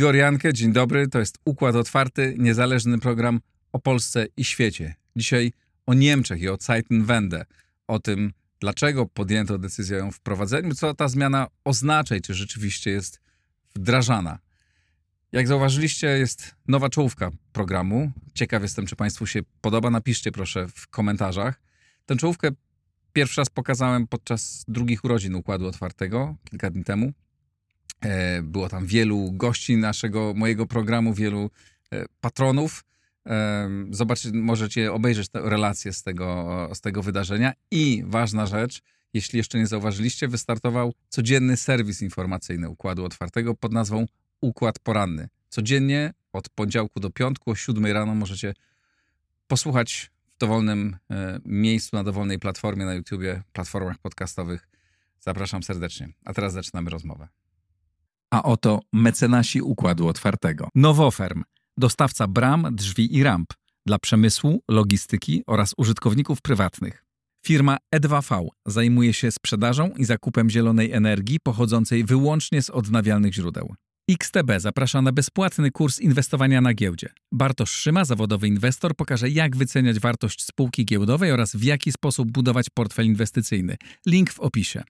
Igor Jankę, dzień dobry. To jest Układ Otwarty, niezależny program o Polsce i świecie. Dzisiaj o Niemczech i o Zeitenwende, o tym, dlaczego podjęto decyzję o wprowadzeniu, co ta zmiana oznacza i czy rzeczywiście jest wdrażana. Jak zauważyliście, jest nowa czołówka programu. Ciekaw jestem, czy Państwu się podoba. Napiszcie proszę w komentarzach. Tę czołówkę pierwszy raz pokazałem podczas drugich urodzin Układu Otwartego, kilka dni temu. E, było tam wielu gości naszego, mojego programu, wielu e, patronów. E, zobaczyć, możecie obejrzeć relacje z tego, z tego wydarzenia. I ważna rzecz, jeśli jeszcze nie zauważyliście, wystartował codzienny serwis informacyjny Układu Otwartego pod nazwą Układ Poranny. Codziennie od poniedziałku do piątku o 7 rano możecie posłuchać w dowolnym miejscu, na dowolnej platformie na YouTubie, platformach podcastowych. Zapraszam serdecznie. A teraz zaczynamy rozmowę. A oto mecenasi Układu Otwartego. Nowoferm, dostawca bram, drzwi i ramp dla przemysłu, logistyki oraz użytkowników prywatnych. Firma E2V zajmuje się sprzedażą i zakupem zielonej energii pochodzącej wyłącznie z odnawialnych źródeł. XTB zaprasza na bezpłatny kurs inwestowania na giełdzie. Bartosz Szyma, zawodowy inwestor, pokaże jak wyceniać wartość spółki giełdowej oraz w jaki sposób budować portfel inwestycyjny. Link w opisie.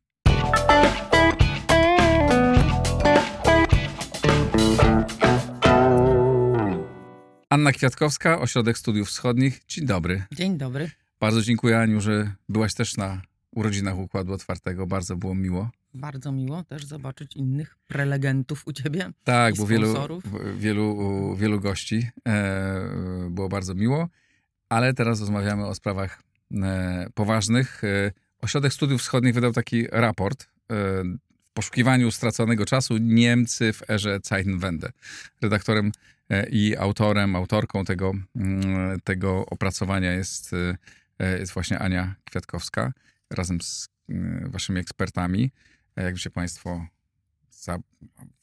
Anna Kwiatkowska, Ośrodek Studiów Wschodnich. Dzień dobry. Dzień dobry. Bardzo dziękuję, Aniu, że byłaś też na urodzinach Układu Otwartego. Bardzo było miło. Bardzo miło też zobaczyć innych prelegentów u ciebie. Tak, bo wielu, wielu, wielu gości. E, było bardzo miło. Ale teraz rozmawiamy o sprawach e, poważnych. E, Ośrodek Studiów Wschodnich wydał taki raport e, w poszukiwaniu straconego czasu Niemcy w erze Zeitenwende. Redaktorem E, i autorem, autorką tego, mm, tego opracowania jest, e, jest właśnie Ania Kwiatkowska razem z e, waszymi ekspertami. Jak wiecie Państwo, za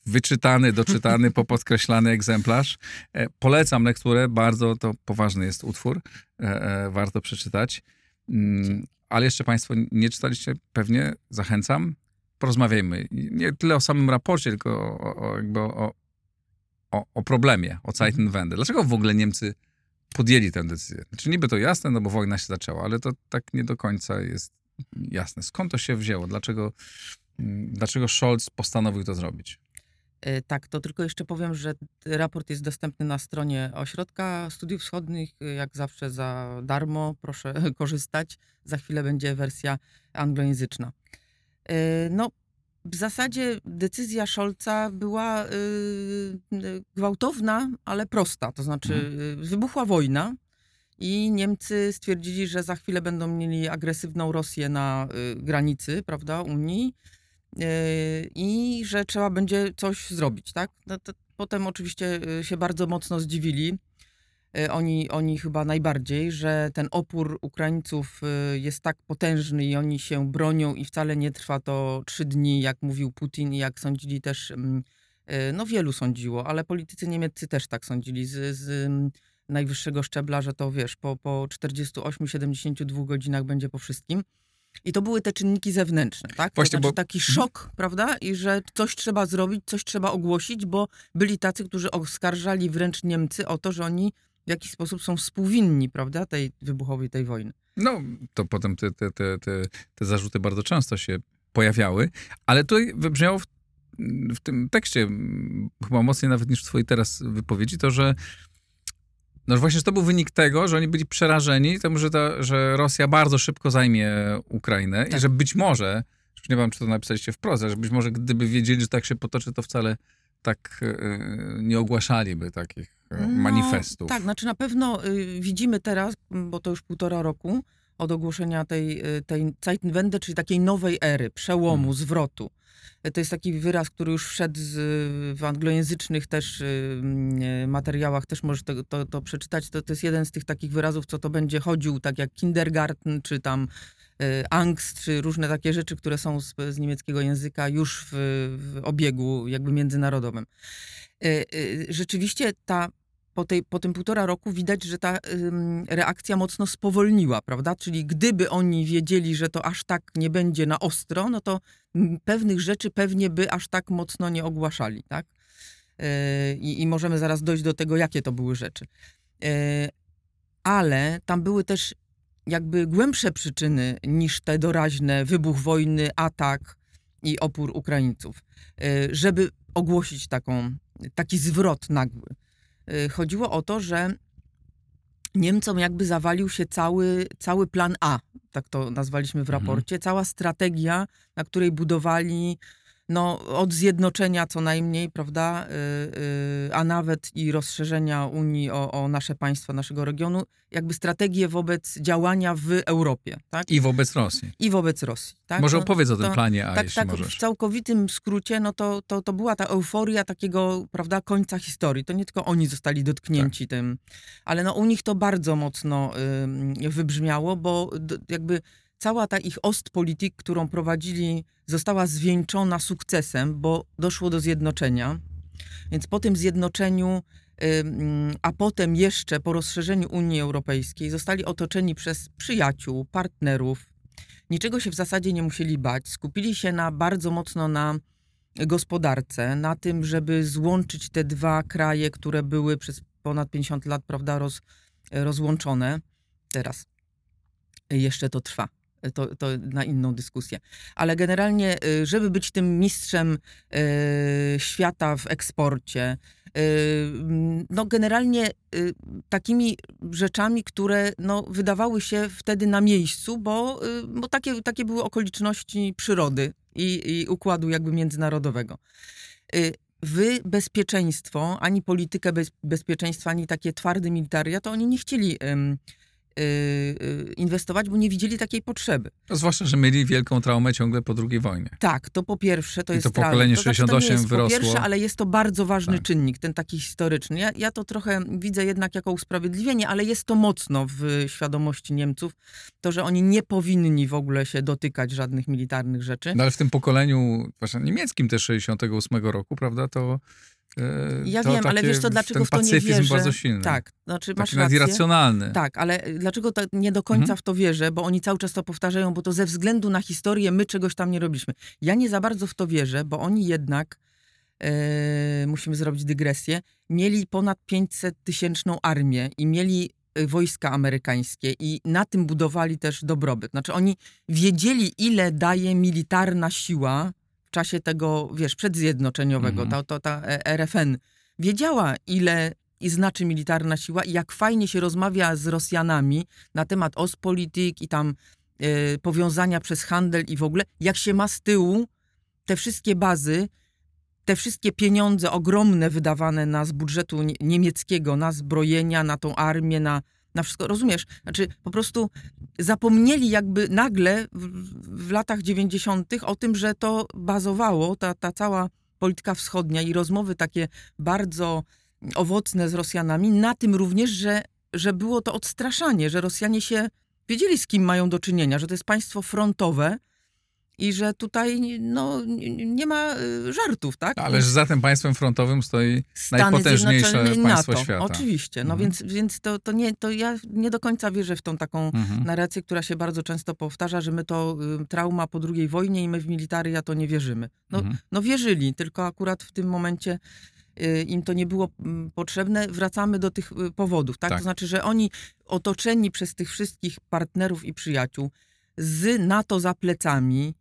wyczytany, doczytany, popodkreślany egzemplarz. Polecam lekturę, bardzo to poważny jest utwór, warto przeczytać. Mm, ale jeszcze Państwo nie czytaliście, pewnie zachęcam. Porozmawiajmy nie tyle o samym raporcie, tylko o, o, jakby o, o, problemie, o Zeitenwende. Dlaczego w ogóle Niemcy podjęli tę decyzję? Znaczy niby to jasne, no bo wojna się zaczęła, ale to tak nie do końca jest jasne. Skąd to się wzięło? Dlaczego, mm, dlaczego Scholz postanowił to zrobić? E, tak, to tylko jeszcze powiem, że raport jest dostępny na stronie Ośrodka Studiów Wschodnich, jak zawsze za darmo, proszę korzystać. Za chwilę będzie wersja anglojęzyczna. E, no, w zasadzie decyzja Scholza była y, y, gwałtowna, ale prosta. To znaczy, mhm. Y, wybuchła wojna i Niemcy stwierdzili, że za chwilę będą mieli agresywną Rosję na granicy, prawda, Unii i że trzeba będzie coś zrobić, tak? No potem oczywiście się bardzo mocno zdziwili Y, oni, oni chyba najbardziej, że ten opór Ukraińców y, jest tak potężny i oni się bronią i wcale nie trwa to trzy dni, jak mówił Putin i jak sądzili też, mm, y, no wielu sądziło, ale politycy niemieccy też tak sądzili z, z mm, najwyższego szczebla, że to wiesz, po, po 48-72 godzinach będzie po wszystkim. I to były te czynniki zewnętrzne, tak? Właśnie, to znaczy bo... taki szok, prawda? I że coś trzeba zrobić, coś trzeba ogłosić, bo byli tacy, którzy oskarżali wręcz Niemcy o to, że oni w jakiś sposób są współwinni, prawda, tej wybuchowej tej wojny. No, to potem te, te, te, te, te zarzuty bardzo często się pojawiały, ale tutaj wybrzmiało w, w tym tekście, chyba mocniej nawet niż w twojej teraz wypowiedzi, to, że no właśnie, że to był wynik tego, że oni byli przerażeni tym, że, ta, że Rosja bardzo szybko zajmie Ukrainę tak. i że być może, już nie wiem, czy to napisaliście w proze, że być może gdyby wiedzieli, że tak się potoczy, to wcale tak y, nie ogłaszaliby takich no, manifestów. Tak, znaczy na pewno y, widzimy teraz, bo to już półtora roku od ogłoszenia tej, y, tej Zeitenwende, czyli takiej nowej ery, przełomu, hmm. zwrotu. To jest taki wyraz, który już wszedł z, w anglojęzycznych też materiałach, też możesz to, to, to przeczytać. To, to jest jeden z tych takich wyrazów, co to będzie chodził, tak jak kindergarten, czy tam angst, czy różne takie rzeczy, które są z, z niemieckiego języka już w, w obiegu jakby międzynarodowym. Rzeczywiście ta po, tej, po tym półtora roku widać, że ta reakcja mocno spowolniła, prawda? Czyli gdyby oni wiedzieli, że to aż tak nie będzie na ostro, no to pewnych rzeczy pewnie by aż tak mocno nie ogłaszali, tak? I możemy zaraz dojść do tego, jakie to były rzeczy. Ale tam były też jakby głębsze przyczyny niż te doraźne wybuch wojny, atak i opór Ukraińców, yy, żeby ogłosić taką, taki zwrot nagły. Y, chodziło o to, że Niemcom jakby zawalił się cały, cały plan A, tak to nazwaliśmy w mhm. raporcie, cała strategia, na której budowali no, od zjednoczenia co najmniej, prawda, yy, yy, a nawet i rozszerzenia Unii o, o, nasze państwa, naszego regionu, jakby strategię wobec działania w Europie. Tak? I wobec Rosji. I wobec Rosji. Tak? Może no, opowiedz o tym planie A, tak, jeśli tak, możesz. W całkowitym skrócie, no to, to, to była ta euforia takiego, prawda, końca historii. To nie tylko oni zostali dotknięci tak. tym, ale no u nich to bardzo mocno yy, wybrzmiało, bo jakby cała ta ich Ostpolitik, którą prowadzili, została zwieńczona sukcesem, bo doszło do zjednoczenia. Więc po tym zjednoczeniu, a potem jeszcze po rozszerzeniu Unii Europejskiej, zostali otoczeni przez przyjaciół, partnerów. Niczego się w zasadzie nie musieli bać. Skupili się na bardzo mocno na gospodarce, na tym, żeby złączyć te dwa kraje, które były przez ponad 50 lat, prawda, roz, rozłączone. Teraz jeszcze to trwa to, to na inną dyskusję. Ale generalnie, y, żeby być tym mistrzem y, świata w eksporcie, y, no generalnie takimi rzeczami, które no, wydawały się wtedy na miejscu, bo, bo takie, takie były okoliczności przyrody i, i układu jakby międzynarodowego. Wy bezpieczeństwo, ani politykę bez, bezpieczeństwa, ani takie twarde militaria, to oni nie chcieli inwestować, bo nie widzieli takiej potrzeby. No, zwłaszcza, że mieli wielką traumę ciągle po II wojnie. Tak, to po pierwsze to I jest to pokolenie to 68 znaczy, to wyrosło. Po pierwsze, ale jest to bardzo ważny tak. czynnik, ten taki historyczny. Ja, ja to trochę widzę jednak jako usprawiedliwienie, ale jest to mocno w świadomości Niemców, to, że oni nie powinni w ogóle się dotykać żadnych militarnych rzeczy. No ale w tym pokoleniu, zwłaszcza niemieckim też 68 roku, prawda, to ja to wiem, ale wiesz co, dlaczego w to nie wierzę? bardzo silny. Tak, znaczy masz Taki rację. irracjonalny. Tak, ale dlaczego to nie do końca mhm. w to wierzę? Bo oni cały czas to powtarzają, bo to ze względu na historię my czegoś tam nie robiliśmy. Ja nie za bardzo w to wierzę, bo oni jednak, e, musimy zrobić dygresję, mieli ponad 500 tysięczną armię i mieli e, wojska amerykańskie i na tym budowali też dobrobyt. Znaczy oni wiedzieli, ile daje militarna siła czasie tego, wiesz, przedzjednoczeniowego, mhm. ta, ta, ta e, RFN wiedziała, ile i znaczy militarna siła i jak fajnie się rozmawia z Rosjanami na temat Ostpolitik i tam y, powiązania przez handel i w ogóle, jak się ma z tyłu te wszystkie bazy, te wszystkie pieniądze ogromne wydawane na z budżetu niemieckiego, na zbrojenia, na tą armię, na na wszystko, rozumiesz? Znaczy po prostu zapomnieli jakby nagle w, w latach 90. o tym, że to bazowało, ta, ta cała polityka wschodnia i rozmowy takie bardzo owocne z Rosjanami, na tym również, że, że było to odstraszanie, że Rosjanie się wiedzieli, z kim mają do czynienia, że to jest państwo frontowe, i że tutaj no, nie ma y, żartów, tak? Ależ za tym państwem frontowym stoi Stany najpotężniejsze państwo NATO, świata. Oczywiście, no mhm. więc, więc to, to, nie, to ja nie do końca wierzę w tą taką mhm. narrację, która się bardzo często powtarza, że my to y, trauma po II wojnie i my w militaria to nie wierzymy. No, mhm. no wierzyli, tylko akurat w tym momencie y, im to nie było mm, potrzebne. Wracamy do tych powodów, tak? tak? To znaczy, że oni otoczeni przez tych wszystkich partnerów i przyjaciół z NATO za plecami,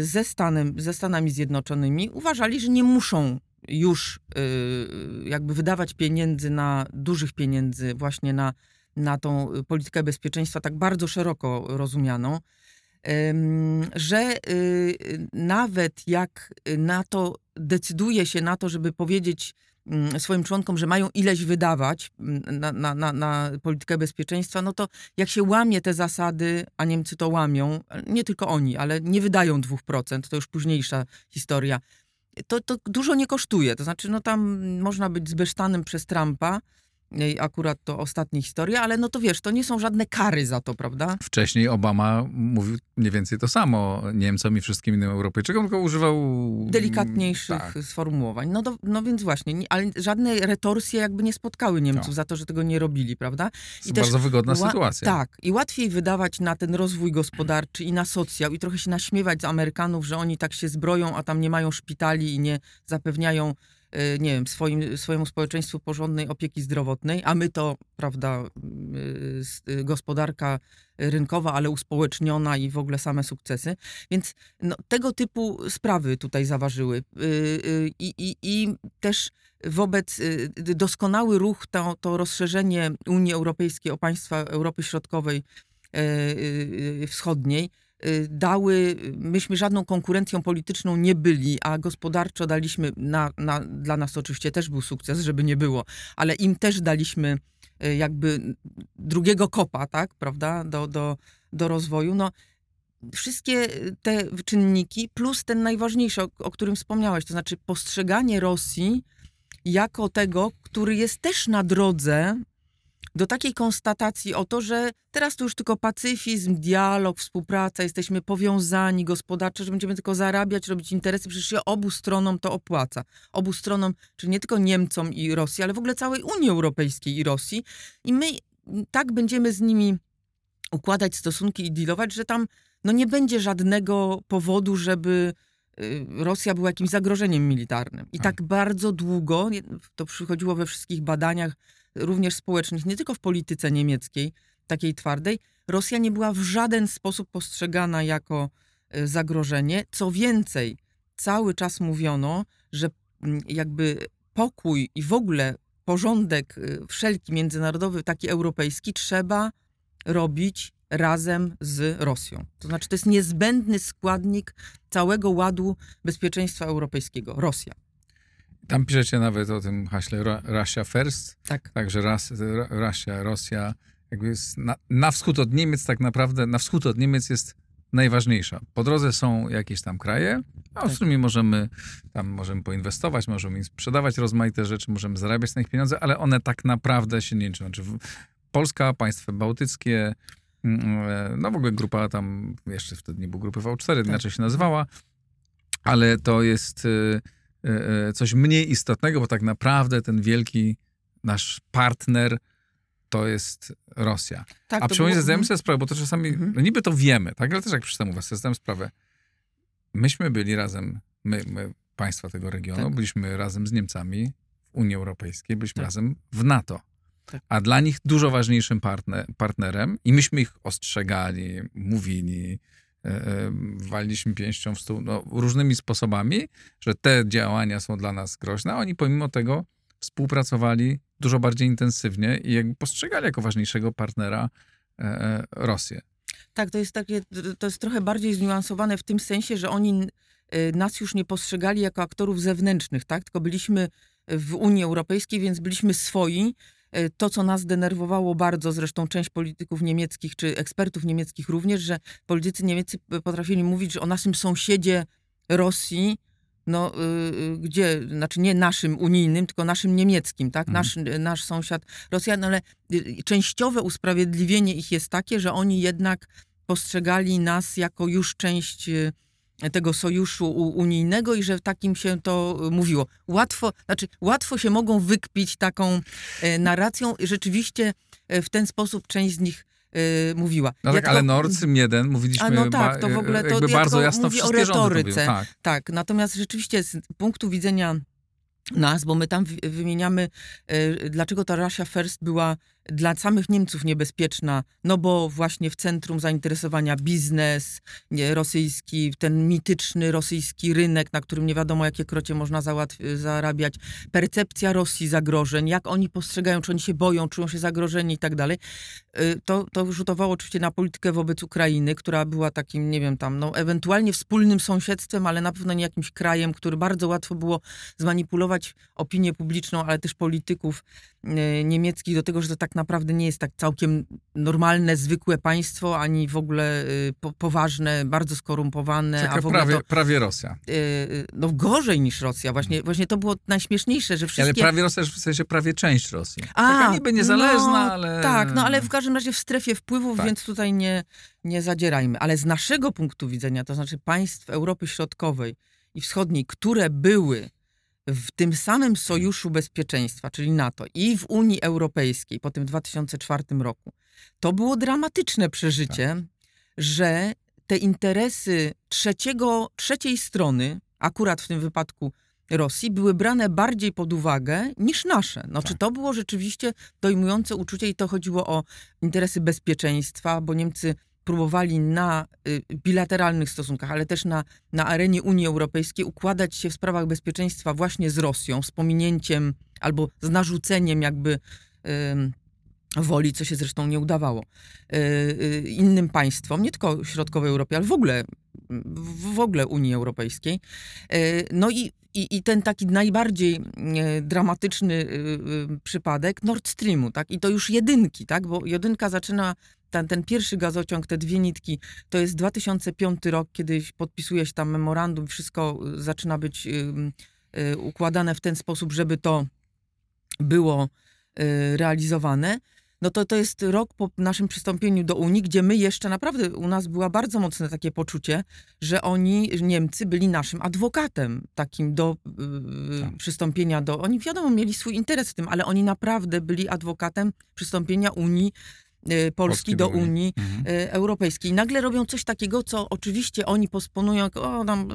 ze, Stanem, ze Stanami Zjednoczonymi uważali, że nie muszą już y, jakby wydawać pieniędzy na dużych pieniędzy właśnie na, na tą politykę bezpieczeństwa tak bardzo szeroko rozumianą, że y, nawet jak NATO decyduje się na to, żeby powiedzieć swoim członkom, że mają ileś wydawać mm, na, na, na, na, politykę bezpieczeństwa, no to jak się łamie te zasady, a Niemcy to łamią, nie tylko oni, ale nie wydają 2%, to już późniejsza historia, to, to dużo nie kosztuje. To znaczy, no tam można być zbesztanym przez Trumpa, y, akurat to ostatnie historie, ale no to wiesz, to nie są żadne kary za to, prawda? Wcześniej Obama mówił mniej więcej to samo Niemcom i wszystkim innym Europejczykom, tylko używał... Delikatniejszych Tak. sformułowań. No, do, no więc właśnie, nie, ale żadne retorsje jakby nie spotkały Niemców No. za to, że tego nie robili, prawda? To też bardzo wygodna sytuacja. Tak. I łatwiej wydawać na ten rozwój gospodarczy i na socjal i trochę się naśmiewać z Amerykanów, że oni tak się zbroją, a tam nie mają szpitali i nie zapewniają, nie wiem, swoim, swojemu społeczeństwu porządnej opieki zdrowotnej, a my to, prawda, y, s- y, gospodarka rynkowa, ale uspołeczniona i w ogóle same sukcesy. Więc no, tego typu sprawy tutaj zaważyły. Y, y, I, i, i też wobec y, doskonały ruch, to, to rozszerzenie Unii Europejskiej o państwa Europy Środkowej y, y, Wschodniej y, dały, myśmy żadną konkurencją polityczną nie byli, a gospodarczo daliśmy, na, na, dla nas oczywiście też był sukces, żeby nie było, ale im też daliśmy y, jakby drugiego kopa, tak, prawda, do, do, do rozwoju. No, wszystkie te czynniki, plus ten najważniejszy, o, o którym wspomniałeś, to znaczy postrzeganie Rosji jako tego, który jest też na drodze do takiej konstatacji o to, że teraz to już tylko pacyfizm, dialog, współpraca, jesteśmy powiązani gospodarczo, że będziemy tylko zarabiać, robić interesy, przecież się obu stronom to opłaca. Obu stronom, czyli nie tylko Niemcom i Rosji, ale w ogóle całej Unii Europejskiej i Rosji. I my tak będziemy z nimi układać stosunki i dealować, że tam no nie będzie żadnego powodu, żeby y, Rosja była jakimś zagrożeniem militarnym. I Tak. tak bardzo długo, to przychodziło we wszystkich badaniach, również społecznych, nie tylko w polityce niemieckiej, takiej twardej, Rosja nie była w żaden sposób postrzegana jako y, zagrożenie. Co więcej, cały czas mówiono, że mm, jakby pokój i w ogóle porządek y, wszelki międzynarodowy, taki europejski, trzeba robić razem z Rosją. To znaczy, to jest niezbędny składnik całego ładu bezpieczeństwa europejskiego. Rosja. Tam piszecie nawet o tym haśle Ru- Russia First, Tak. także Ru- Russia, Rosja, jakby jest na, na wschód od Niemiec tak naprawdę, na wschód od Niemiec jest najważniejsza. Po drodze są jakieś tam kraje, a Tak. z którymi możemy tam możemy poinwestować, możemy im sprzedawać rozmaite rzeczy, możemy zarabiać na nich pieniądze, ale one tak naprawdę się nie liczą. Znaczy, Polska, państwa bałtyckie, mm, e, no w ogóle grupa tam, jeszcze wtedy nie było grupy V4, Tak. inaczej się nazywała, ale to jest y, coś mniej istotnego, bo tak naprawdę ten wielki nasz partner to jest Rosja. tak A to przy okazji było- zdajemy sobie sprawę, bo to czasami, Mhm. no niby to wiemy, tak? Ale też jak przeczytam u was, sobie zdałem sprawę. Myśmy byli razem, my, my państwa tego regionu, Tak. byliśmy razem z Niemcami w Unii Europejskiej, byliśmy Tak. razem w NATO. Tak. A dla nich dużo ważniejszym partner, partnerem i myśmy ich ostrzegali, mówili, e, e, waliliśmy pięścią w stół, no, różnymi sposobami, że te działania są dla nas groźne, a oni pomimo tego współpracowali dużo bardziej intensywnie i jakby postrzegali jako ważniejszego partnera e, e, Rosję. Tak, to jest takie, to jest trochę bardziej zniuansowane w tym sensie, że oni nas już nie postrzegali jako aktorów zewnętrznych, tak? Tylko byliśmy w Unii Europejskiej, więc byliśmy swoi. Y, To, co nas denerwowało bardzo, zresztą część polityków niemieckich, czy ekspertów niemieckich również, że politycy niemieccy potrafili mówić, że o naszym sąsiedzie Rosji, no, y, y, gdzie, znaczy nie naszym unijnym, tylko naszym niemieckim, tak? Mhm. Nasz, nasz sąsiad Rosjan, ale y, częściowe usprawiedliwienie ich jest takie, że oni jednak postrzegali nas jako już część y, tego sojuszu unijnego i że takim się to y, mówiło. Łatwo, znaczy łatwo się mogą wykpić taką e, narracją. Rzeczywiście e, w ten sposób część z nich e, mówiła. No Ja tak, tylko- ale Nord Mieden mówiliśmy A no tak, to w ogóle to ja bardzo jasno mówię o retoryce. Tak. Tak, natomiast rzeczywiście z punktu widzenia nas, bo my tam wymieniamy, e, dlaczego ta Russia First była dla samych Niemców niebezpieczna, no bo właśnie w centrum zainteresowania biznes nie, rosyjski, ten mityczny rosyjski rynek, na którym nie wiadomo jakie krocie można załatw- zarabiać, percepcja Rosji zagrożeń, jak oni postrzegają, czy oni się boją, czują się zagrożeni i tak dalej. Y, To, to rzutowało oczywiście na politykę wobec Ukrainy, która była takim, nie wiem, tam, no ewentualnie wspólnym sąsiedztwem, ale na pewno nie jakimś krajem, który bardzo łatwo było zmanipulować opinię publiczną, ale też polityków y, niemieckich do tego, że to tak tak naprawdę nie jest tak całkiem normalne, zwykłe państwo, ani w ogóle y, po, poważne, bardzo skorumpowane. Taka a w ogóle prawie, to, prawie Rosja. y, y, no gorzej niż Rosja. Właśnie, właśnie to było najśmieszniejsze, że Ale wszystkie... prawie Rosja w sensie prawie część Rosji. A, Taka niby niezależna, no, ale... Tak, no ale w każdym razie w strefie wpływów, Tak. więc tutaj nie, nie zadzierajmy. Ale z naszego punktu widzenia, to znaczy państw Europy Środkowej i Wschodniej, które były w tym samym sojuszu bezpieczeństwa, czyli NATO, i w Unii Europejskiej po tym 2004 roku, to było dramatyczne przeżycie, Tak. że te interesy trzeciego, trzeciej strony, akurat w tym wypadku Rosji, były brane bardziej pod uwagę niż nasze. No, Tak. Czy to było rzeczywiście dojmujące uczucie i to chodziło o interesy bezpieczeństwa, bo Niemcy próbowali na y, bilateralnych stosunkach, ale też na, na arenie Unii Europejskiej układać się w sprawach bezpieczeństwa właśnie z Rosją, z pominięciem albo z narzuceniem jakby woli, co się zresztą nie udawało y, y, innym państwom, nie tylko środkowej Europie, ale w ogóle w, ogóle Unii Europejskiej. No i, i, i ten taki najbardziej y, dramatyczny y, y, przypadek Nord Streamu, tak? I to już jedynki, tak? Bo jedynka zaczyna ten, ten pierwszy gazociąg, te dwie nitki, to jest 2005 rok, kiedy podpisuje się tam memorandum, wszystko zaczyna być układane w ten sposób, żeby to było realizowane. No to to jest rok po naszym przystąpieniu do Unii, gdzie my jeszcze naprawdę, u nas była bardzo mocne takie poczucie, że oni, Niemcy, byli naszym adwokatem takim do y, Tak. przystąpienia do... Oni wiadomo, mieli swój interes w tym, ale oni naprawdę byli adwokatem przystąpienia Unii, y, Polski, do, Unii Mhm. y, Europejskiej. Nagle robią coś takiego, co oczywiście oni posponują, o tam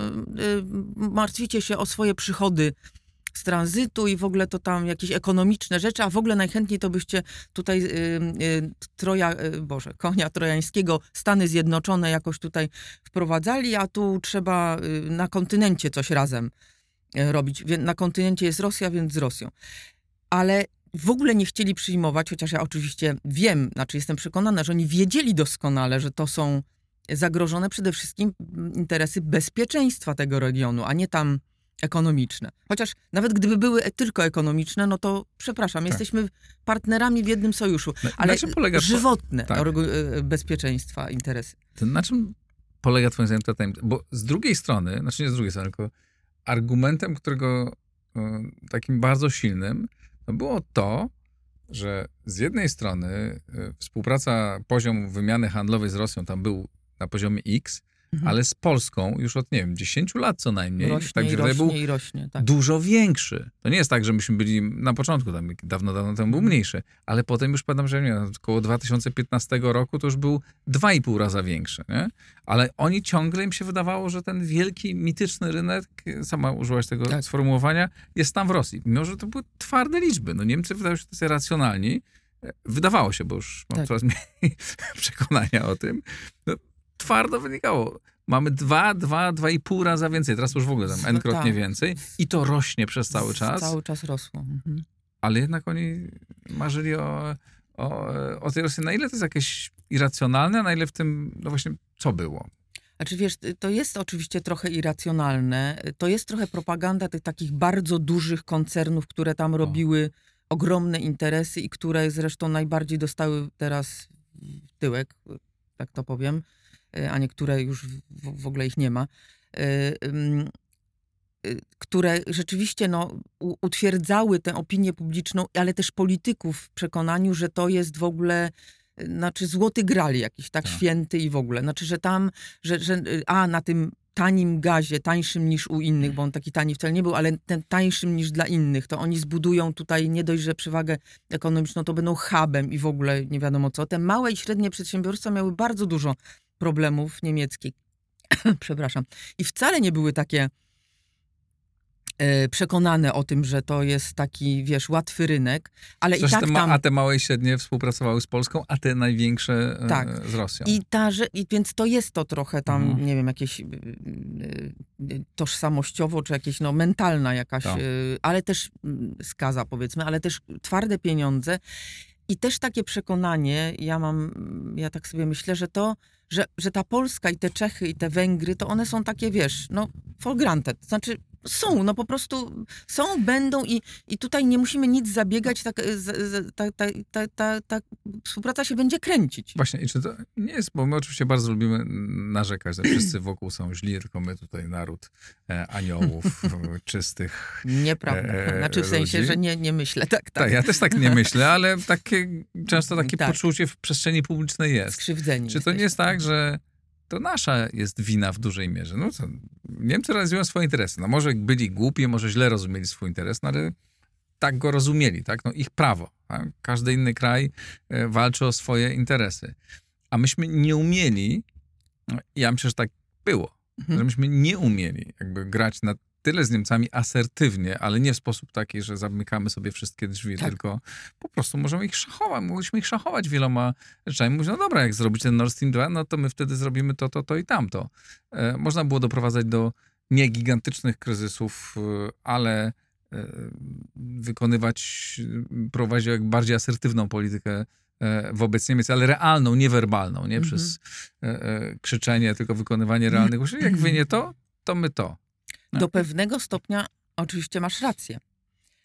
martwicie się o swoje przychody z tranzytu i w ogóle to tam jakieś ekonomiczne rzeczy, a w ogóle najchętniej to byście tutaj y, y, troja, y, Boże, konia trojańskiego, Stany Zjednoczone jakoś tutaj wprowadzali, a tu trzeba y, na kontynencie coś razem y, robić. Na kontynencie jest Rosja, więc z Rosją. Ale w ogóle nie chcieli przyjmować, chociaż ja oczywiście wiem, znaczy jestem przekonana, że oni wiedzieli doskonale, że to są zagrożone przede wszystkim interesy bezpieczeństwa tego regionu, a nie tam ekonomiczne. Chociaż nawet gdyby były e- tylko ekonomiczne, no to przepraszam, jesteśmy partnerami w jednym sojuszu, Na- ale polega, żywotne tak. orgu- e, bezpieczeństwa, interesy. to na czym polega twoim zdaniem ta tajemnica? Bo z drugiej strony, znaczy nie z drugiej strony, tylko argumentem, którego e, takim bardzo silnym, to było to, że z jednej strony e, współpraca, poziom wymiany handlowej z Rosją tam był na poziomie X, Mhm. ale z Polską już od, nie wiem, 10 lat co najmniej, rośnie tak i rośnie był i rośnie. Tak. dużo większy. To nie jest tak, że myśmy byli na początku, tam dawno, dawno temu był mniejszy, ale potem już pamiętam, że nie, około 2015 roku to już był 2,5 raza większy, nie? Ale oni ciągle im się wydawało, że ten wielki, mityczny rynek, sama użyłaś tego Tak. sformułowania, jest tam w Rosji. Mimo, że to były twarde liczby. No Niemcy wydają się tacy racjonalni. Wydawało się, bo już mam Tak. coraz mniej przekonania o tym. No, twardo wynikało. Mamy dwa, dwa, dwa i pół raza więcej. Teraz już w ogóle tam Z- n-krotnie tak. więcej. I to rośnie przez cały czas. Cały czas rosło. Mhm. Ale jednak oni marzyli o, o, o tej Rosji. Na ile to jest jakieś irracjonalne, na ile w tym, no właśnie, co było? Znaczy wiesz, to jest oczywiście trochę irracjonalne. To jest trochę propaganda tych takich bardzo dużych koncernów, które tam robiły ogromne interesy i które zresztą najbardziej dostały teraz tyłek, tak to powiem, a niektóre już w, w ogóle ich nie ma. Y, y, które rzeczywiście no, utwierdzały tę opinię publiczną, ale też polityków w przekonaniu, że to jest w ogóle y, znaczy złoty gral jakiś, tak, Tak. święty i w ogóle. Znaczy, że tam, że, że y, a na tym tanim gazie, tańszym niż u innych, bo on taki tani wcale nie był, ale ten tańszym niż dla innych, to oni zbudują tutaj nie dość, że przewagę ekonomiczną, to będą hubem i w ogóle nie wiadomo co. Te małe i średnie przedsiębiorstwa miały bardzo dużo problemów niemieckich. Przepraszam. I wcale nie były takie e, przekonane o tym, że to jest taki, wiesz, łatwy rynek, ale i tak te, ma, tam... a te małe i średnie współpracowały z Polską, a te największe e, Tak. z Rosją. I ta, że, i więc to jest to trochę tam, Mhm. nie wiem, jakieś y, tożsamościowo, czy jakieś no, mentalna jakaś, Tak. ale też mm, skaza powiedzmy, ale też twarde pieniądze. I też takie przekonanie, ja mam, ja tak sobie myślę, że to, że, że ta Polska i te Czechy i te Węgry, to one są takie, wiesz, no for granted. Znaczy, Są, no po prostu są, będą i, i tutaj nie musimy nic zabiegać, tak, z, ta, ta, ta, ta, współpraca się będzie kręcić. Właśnie, i czy to nie jest, bo my oczywiście bardzo lubimy narzekać, że wszyscy wokół są źli, tylko my tutaj naród e, aniołów, czystych. Nieprawda. e, Znaczy w sensie, że nie, nie myślę tak, tak. Ja też tak nie myślę, ale takie, często takie Tak. poczucie w przestrzeni publicznej jest. Skrzywdzeni Czy to nie jest tak, że to nasza jest wina w dużej mierze? No co, Niemcy realizują swoje interesy. No może byli głupi, może źle rozumieli swój interes, no ale tak go rozumieli, tak? No ich prawo. Tak? Każdy inny kraj e, walczy o swoje interesy. A myśmy nie umieli, no, ja myślę, że tak było, Mhm. że myśmy nie umieli jakby grać na tyle z Niemcami asertywnie, ale nie w sposób taki, że zamykamy sobie wszystkie drzwi, Tak. tylko po prostu możemy ich szachować, mogliśmy ich szachować wieloma rzeczami. Mówić, no dobra, jak zrobić ten Nord Stream 2, no to my wtedy zrobimy to, to, to i tamto. E, można było doprowadzać do nie gigantycznych kryzysów, e, ale e, wykonywać, prowadzić jak bardziej asertywną politykę e, wobec Niemiec, ale realną, niewerbalną, nie Mhm. przez e, e, krzyczenie, tylko wykonywanie realnych usług. Jak wy nie to, to my to. No. Do pewnego stopnia oczywiście masz rację.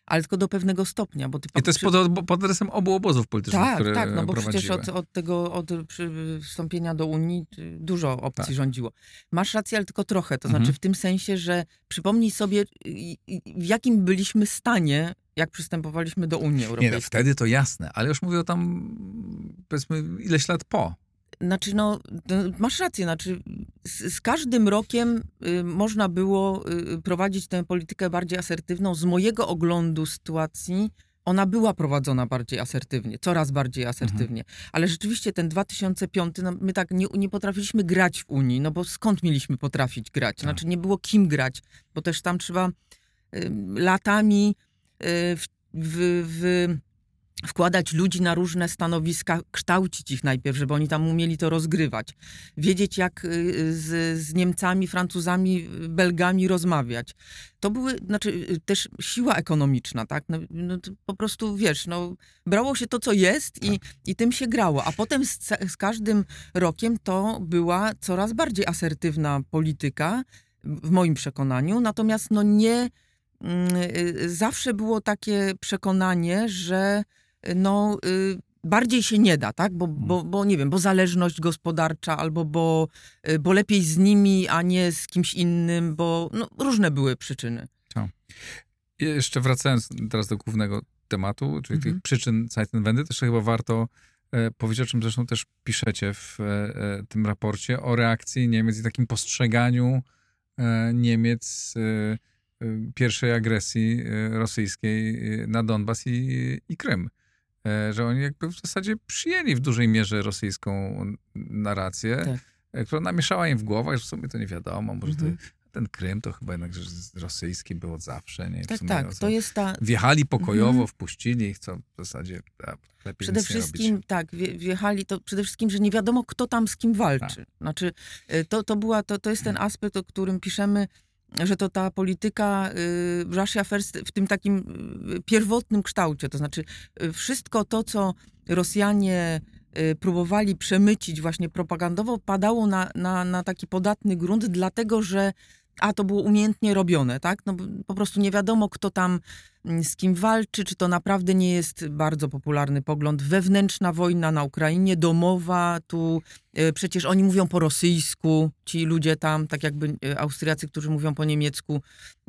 Ale tylko do pewnego stopnia, bo ty I to jest pod, pod adresem obu obozów politycznych, Tak, które tak, no bo przecież od, od tego, od przy- wstąpienia do Unii y, dużo opcji Tak. rządziło. Masz rację, ale tylko trochę. To Mhm. znaczy w tym sensie, że przypomnij sobie, w jakim byliśmy stanie, jak przystępowaliśmy do Unii Nie, no, Europejskiej. wtedy to jasne, ale już mówię o tam, powiedzmy, ileś lat po. Znaczy, no, no, masz rację, znaczy z, z każdym rokiem y, można było y, prowadzić tę politykę bardziej asertywną. Z mojego oglądu sytuacji ona była prowadzona bardziej asertywnie, coraz bardziej asertywnie. Ale rzeczywiście ten 2005, no, my tak nie, nie potrafiliśmy grać w Unii, no bo skąd mieliśmy potrafić grać? Znaczy nie było kim grać, bo też tam trzeba y, latami w, w, w wkładać ludzi na różne stanowiska, kształcić ich najpierw, żeby oni tam umieli to rozgrywać. Wiedzieć, jak y, z, z Niemcami, Francuzami, Belgami rozmawiać. To były, znaczy y, też siła ekonomiczna, tak? No, no po prostu, wiesz, no, brało się to, co jest i, i tym się grało. A potem z, z każdym rokiem to była coraz bardziej asertywna polityka, w moim przekonaniu. Natomiast no nie... mm, y, Zawsze było takie przekonanie, że no, y, bardziej się nie da, tak? Bo, bo, bo nie wiem, bo zależność gospodarcza, albo bo, y, bo lepiej z nimi, a nie z kimś innym, bo no, różne były przyczyny. I jeszcze wracając teraz do głównego tematu, czyli tych Mhm. przyczyn Zeitenwende, też chyba warto e, powiedzieć, o czym zresztą też piszecie w e, e, tym raporcie, o reakcji Niemiec i takim postrzeganiu Niemiec pierwszej agresji rosyjskiej na Donbas i, i Krym. E, że oni jakby w zasadzie przyjęli w dużej mierze rosyjską narrację, Tak. e, która namieszała im w głowach, że w sumie to nie wiadomo, może Mhm. to, ten Krym to chyba jednak rosyjski był od zawsze. Nie? W Tak, tak, co- to jest ta... Wjechali pokojowo, Mhm. wpuścili ich, co w zasadzie a, lepiej Przede wszystkim, tak, wje- wjechali, to przede wszystkim, że nie wiadomo, kto tam z kim walczy. Znaczy, y, to, to, była, to, to jest ten aspekt, o którym piszemy, że to ta polityka y, Russia First w tym takim y, pierwotnym kształcie, to znaczy y, wszystko to, co Rosjanie próbowali przemycić właśnie propagandowo, padało na, na, na taki podatny grunt, dlatego że a to było umiejętnie robione, tak? No, po prostu nie wiadomo, kto tam mm, z kim walczy, czy to naprawdę nie jest bardzo popularny pogląd. Wewnętrzna wojna na Ukrainie, domowa, tu e, przecież oni mówią po rosyjsku, ci ludzie tam, tak jakby e, Austriacy, którzy mówią po niemiecku,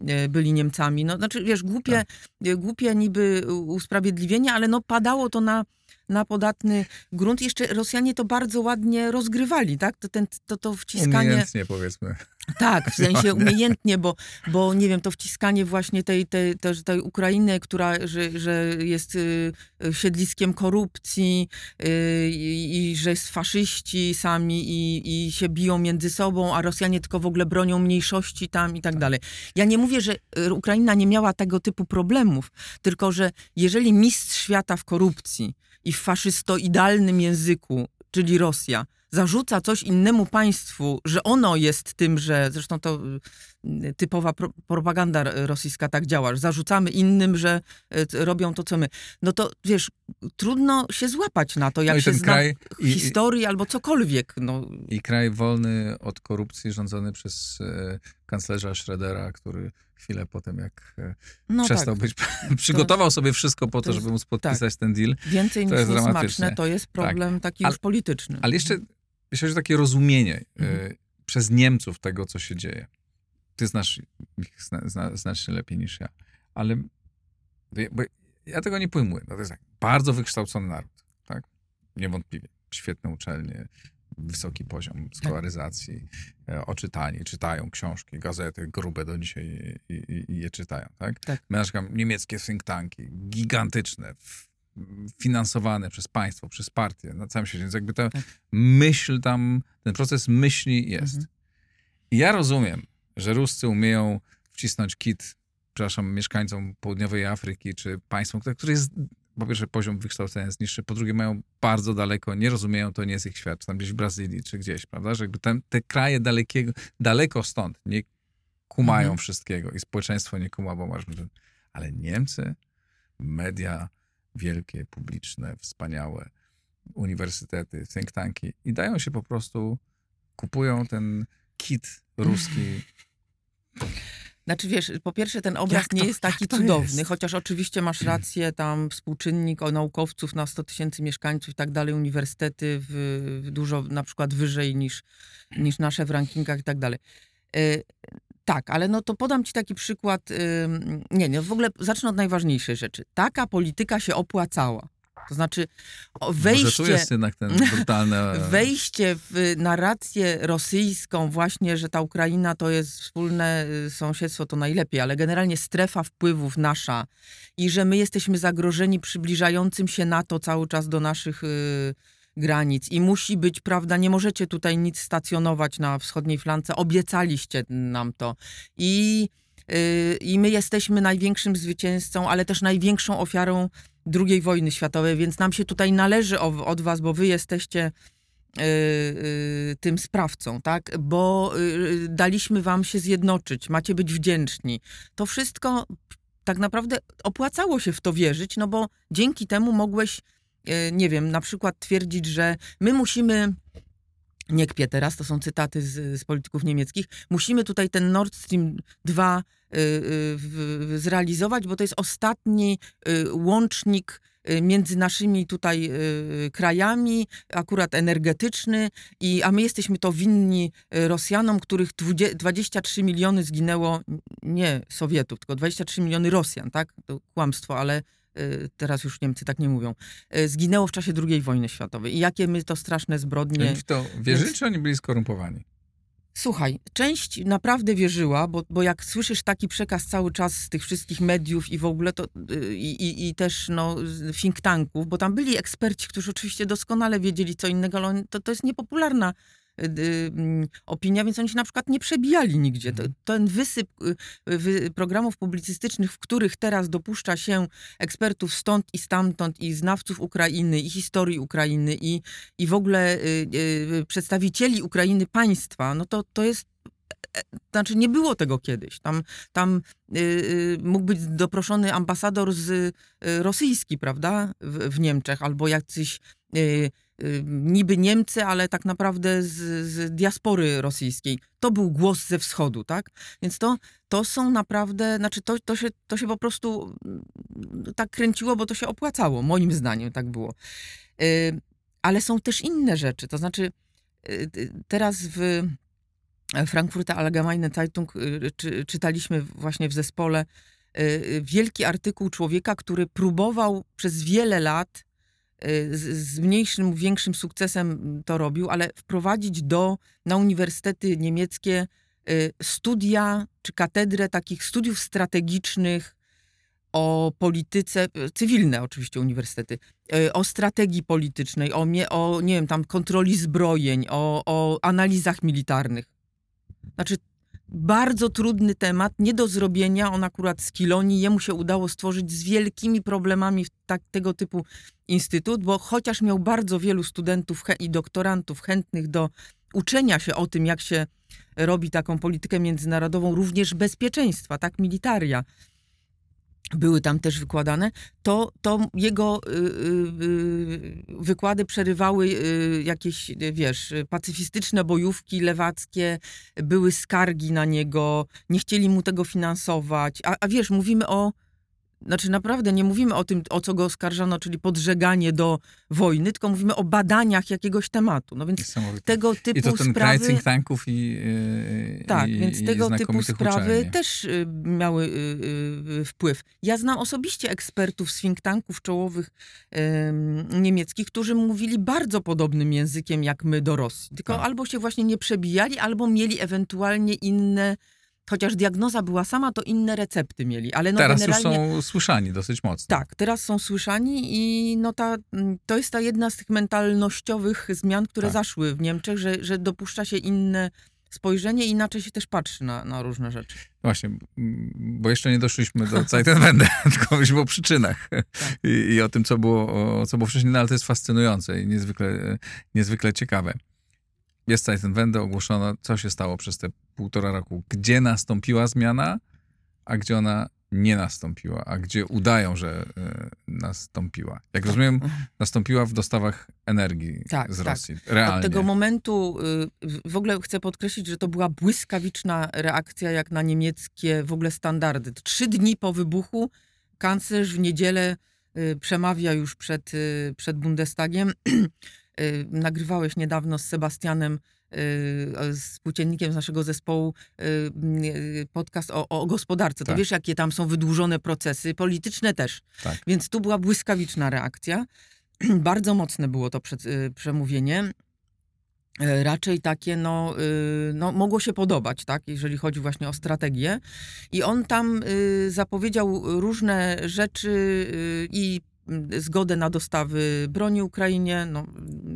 e, byli Niemcami. No, znaczy, wiesz, głupie, e, głupie niby usprawiedliwienie, ale no padało to na, na podatny grunt. Jeszcze Rosjanie to bardzo ładnie rozgrywali, tak? To, ten, to, to wciskanie... Umiejętnie powiedzmy. Tak, w sensie umiejętnie, bo, bo nie wiem, to wciskanie właśnie tej, tej, tej, tej Ukrainy, która, że, że jest y, siedliskiem korupcji y, i, i że jest faszyści sami i, i się biją między sobą, a Rosjanie tylko w ogóle bronią mniejszości tam i tak dalej. Ja nie mówię, że y, Ukraina nie miała tego typu problemów, tylko że jeżeli mistrz świata w korupcji i w faszystoidalnym języku, czyli Rosja, zarzuca coś innemu państwu, że ono jest tym, że zresztą to y, typowa pro, propaganda rosyjska tak działa, że zarzucamy innym, że y, robią to, co my. No to wiesz, trudno się złapać na to, jak no i się zna kraj, i, historii albo cokolwiek. No, i kraj wolny od korupcji, rządzony przez e, kanclerza Schrödera, który chwilę potem, jak e, No przestał tak. być, przygotował sobie wszystko po to, to jest- żeby móc podpisać ten deal. Więcej To niż dramatyczne. to jest problem taki Ale- już polityczny. Ale jeszcze, o takie rozumienie Mhm. e, przez Niemców tego, co się dzieje. Ty znasz ich zna, zna, znacznie lepiej niż ja. Ale ja tego nie pojmuję. No to jest tak, bardzo wykształcony naród, tak? Niewątpliwie. Świetne uczelnie, wysoki poziom skolaryzacji, e, oczytani, czytają książki, gazety grube do dzisiaj i, i, i je czytają, tak? Tak. Przykład niemieckie think tanki, gigantyczne, finansowane przez państwo, przez partie na całym świecie. Więc jakby ta Tak. myśl tam, ten proces myśli jest. Mhm. I ja rozumiem, że Ruscy umieją wcisnąć kit, przepraszam, mieszkańcom południowej Afryki, czy państwom, które jest, po pierwsze, poziom wykształcenia jest niższy, po drugie, mają bardzo daleko, nie rozumieją, to nie jest ich świat, czy tam gdzieś w Brazylii, czy gdzieś, prawda? Że jakby tam, te kraje dalekiego, daleko stąd nie kumają Mhm. wszystkiego i społeczeństwo nie kuma, bo masz... Ale Niemcy, media wielkie, publiczne, wspaniałe, uniwersytety, think tanki i dają się po prostu, kupują ten kit ruski. Znaczy wiesz, po pierwsze ten obraz nie jest taki cudowny, jest? chociaż oczywiście masz rację, tam współczynnik o naukowców na 100 tysięcy mieszkańców i tak dalej, uniwersytety w, w dużo na przykład wyżej niż, niż nasze w rankingach i tak dalej. E, tak, ale no to podam ci taki przykład, ym, nie, nie, w ogóle zacznę od najważniejszej rzeczy. Taka polityka się opłacała. To znaczy o, Może tu wejście jest jednak ten brutalny... wejście w narrację rosyjską właśnie, że ta Ukraina to jest wspólne y, sąsiedztwo, to najlepiej, ale generalnie strefa wpływów nasza i że my jesteśmy zagrożeni przybliżającym się NATO cały czas do naszych y, granic. I musi być, prawda, nie możecie tutaj nic stacjonować na wschodniej flance, obiecaliście nam to. I, i my jesteśmy największym zwycięzcą, ale też największą ofiarą II wojny światowej, więc nam się tutaj należy od was, bo wy jesteście y, y, tym sprawcą, tak? Bo y, daliśmy wam się zjednoczyć, macie być wdzięczni. To wszystko tak naprawdę opłacało się w to wierzyć, no bo dzięki temu mogłeś, y, nie wiem, na przykład twierdzić, że my musimy nie kpię teraz, to są cytaty z, z polityków niemieckich, musimy tutaj ten Nord Stream 2 y, y, zrealizować, bo to jest ostatni y, łącznik y, między naszymi tutaj y, krajami, akurat energetyczny, i, a my jesteśmy to winni y, Rosjanom, których 20, 23 miliony zginęło, nie Sowietów, tylko 23 miliony Rosjan, tak? To kłamstwo, ale teraz już Niemcy tak nie mówią. Y, Zginęło w czasie II wojny światowej. I jakie my to straszne zbrodnie... Oni w to wierzyli, czy oni byli skorumpowani? Słuchaj, część naprawdę wierzyła, bo, bo jak słyszysz taki przekaz cały czas z tych wszystkich mediów i w ogóle to y, i, i, też no, think tanków, bo tam byli eksperci, którzy oczywiście doskonale wiedzieli co innego, ale to, to jest niepopularna y, y, opinia, więc oni się na przykład nie przebijali nigdzie. To, ten wysyp y, programów publicystycznych, w których teraz dopuszcza się ekspertów stąd i stamtąd i znawców Ukrainy i historii Ukrainy i, i w ogóle y, y, przedstawicieli Ukrainy państwa, no to, to jest e, znaczy nie było tego kiedyś. Tam, tam mógł być doproszony ambasador z rosyjski, prawda, w, w Niemczech, albo jacyś niby Niemcy, ale tak naprawdę z, z diaspory rosyjskiej. To był głos ze wschodu, tak? Więc to, to są naprawdę, znaczy to, to, się, to się po prostu mm, tak kręciło, bo to się opłacało, moim zdaniem tak było. Y, ale są też inne rzeczy, to znaczy y, y, teraz w Frankfurter Allgemeine Zeitung y, czy, czytaliśmy właśnie w zespole y, y, wielki artykuł człowieka, który próbował przez wiele lat y, z, z mniejszym większym sukcesem to robił, ale wprowadzić do, na uniwersytety niemieckie y, studia czy katedrę takich studiów strategicznych o polityce, y, cywilne oczywiście uniwersytety, y, o strategii politycznej, o, o nie wiem, tam kontroli zbrojeń, o, o analizach militarnych. Znaczy, bardzo trudny temat, nie do zrobienia. On akurat z Kilonii, jemu się udało stworzyć z wielkimi problemami tak, tego typu instytut, bo chociaż miał bardzo wielu studentów i doktorantów chętnych do uczenia się o tym, jak się robi taką politykę międzynarodową, również bezpieczeństwa, tak, militaria, były tam też wykładane, to, to jego y, y, y, wykłady przerywały y, jakieś, wiesz, pacyfistyczne bojówki lewackie, były skargi na niego, nie chcieli mu tego finansować. A, a wiesz, mówimy o znaczy naprawdę nie mówimy o tym, o co go oskarżano, czyli podżeganie do wojny, tylko mówimy o badaniach jakiegoś tematu. No więc tego typu I to ten sprawy... kraj think tanków i yy, Tak, i, więc tego typu sprawy uczelni. też y, miały y, y, wpływ. Ja znam osobiście ekspertów z think tanków czołowych em, niemieckich, którzy mówili bardzo podobnym językiem jak my do Rosji. Tylko Tak. albo się właśnie nie przebijali, albo mieli ewentualnie inne, chociaż diagnoza była sama, to inne recepty mieli. Ale no Teraz już są słyszani dosyć mocno. Tak, teraz są słyszani i no ta, mm, to jest ta jedna z tych mentalnościowych zmian, które Tak. zaszły w Niemczech, że, że dopuszcza się inne spojrzenie inaczej się też patrzy na, na różne rzeczy. Właśnie, bo jeszcze nie doszliśmy do Zeitenwende, tylko mówiliśmy o przyczynach Tak. I, i o tym, co było, o, co było wcześniej, no ale to jest fascynujące i niezwykle, niezwykle ciekawe. Jest Zeitenwende, ogłoszono, co się stało przez te półtora roku. Gdzie nastąpiła zmiana, a gdzie ona nie nastąpiła, a gdzie udają, że e, nastąpiła. Jak rozumiem, nastąpiła w dostawach energii Tak, z tak. Rosji. Realnie. Od tego momentu y, w ogóle chcę podkreślić, że to była błyskawiczna reakcja jak na niemieckie w ogóle standardy. Trzy dni po wybuchu kanclerz w niedzielę y, przemawia już przed, y, przed Bundestagiem. Nagrywałeś niedawno z Sebastianem, y, z naszego zespołu, y, y, podcast o, o gospodarce. To Tak. wiesz, jakie tam są wydłużone procesy, polityczne też. Tak. Więc tu była błyskawiczna reakcja. Bardzo mocne było to przed, przemówienie. E, Raczej takie, no, no, mogło się podobać, tak, jeżeli chodzi właśnie o strategię. I on tam zapowiedział różne rzeczy i zgodę na dostawy broni Ukrainie. No,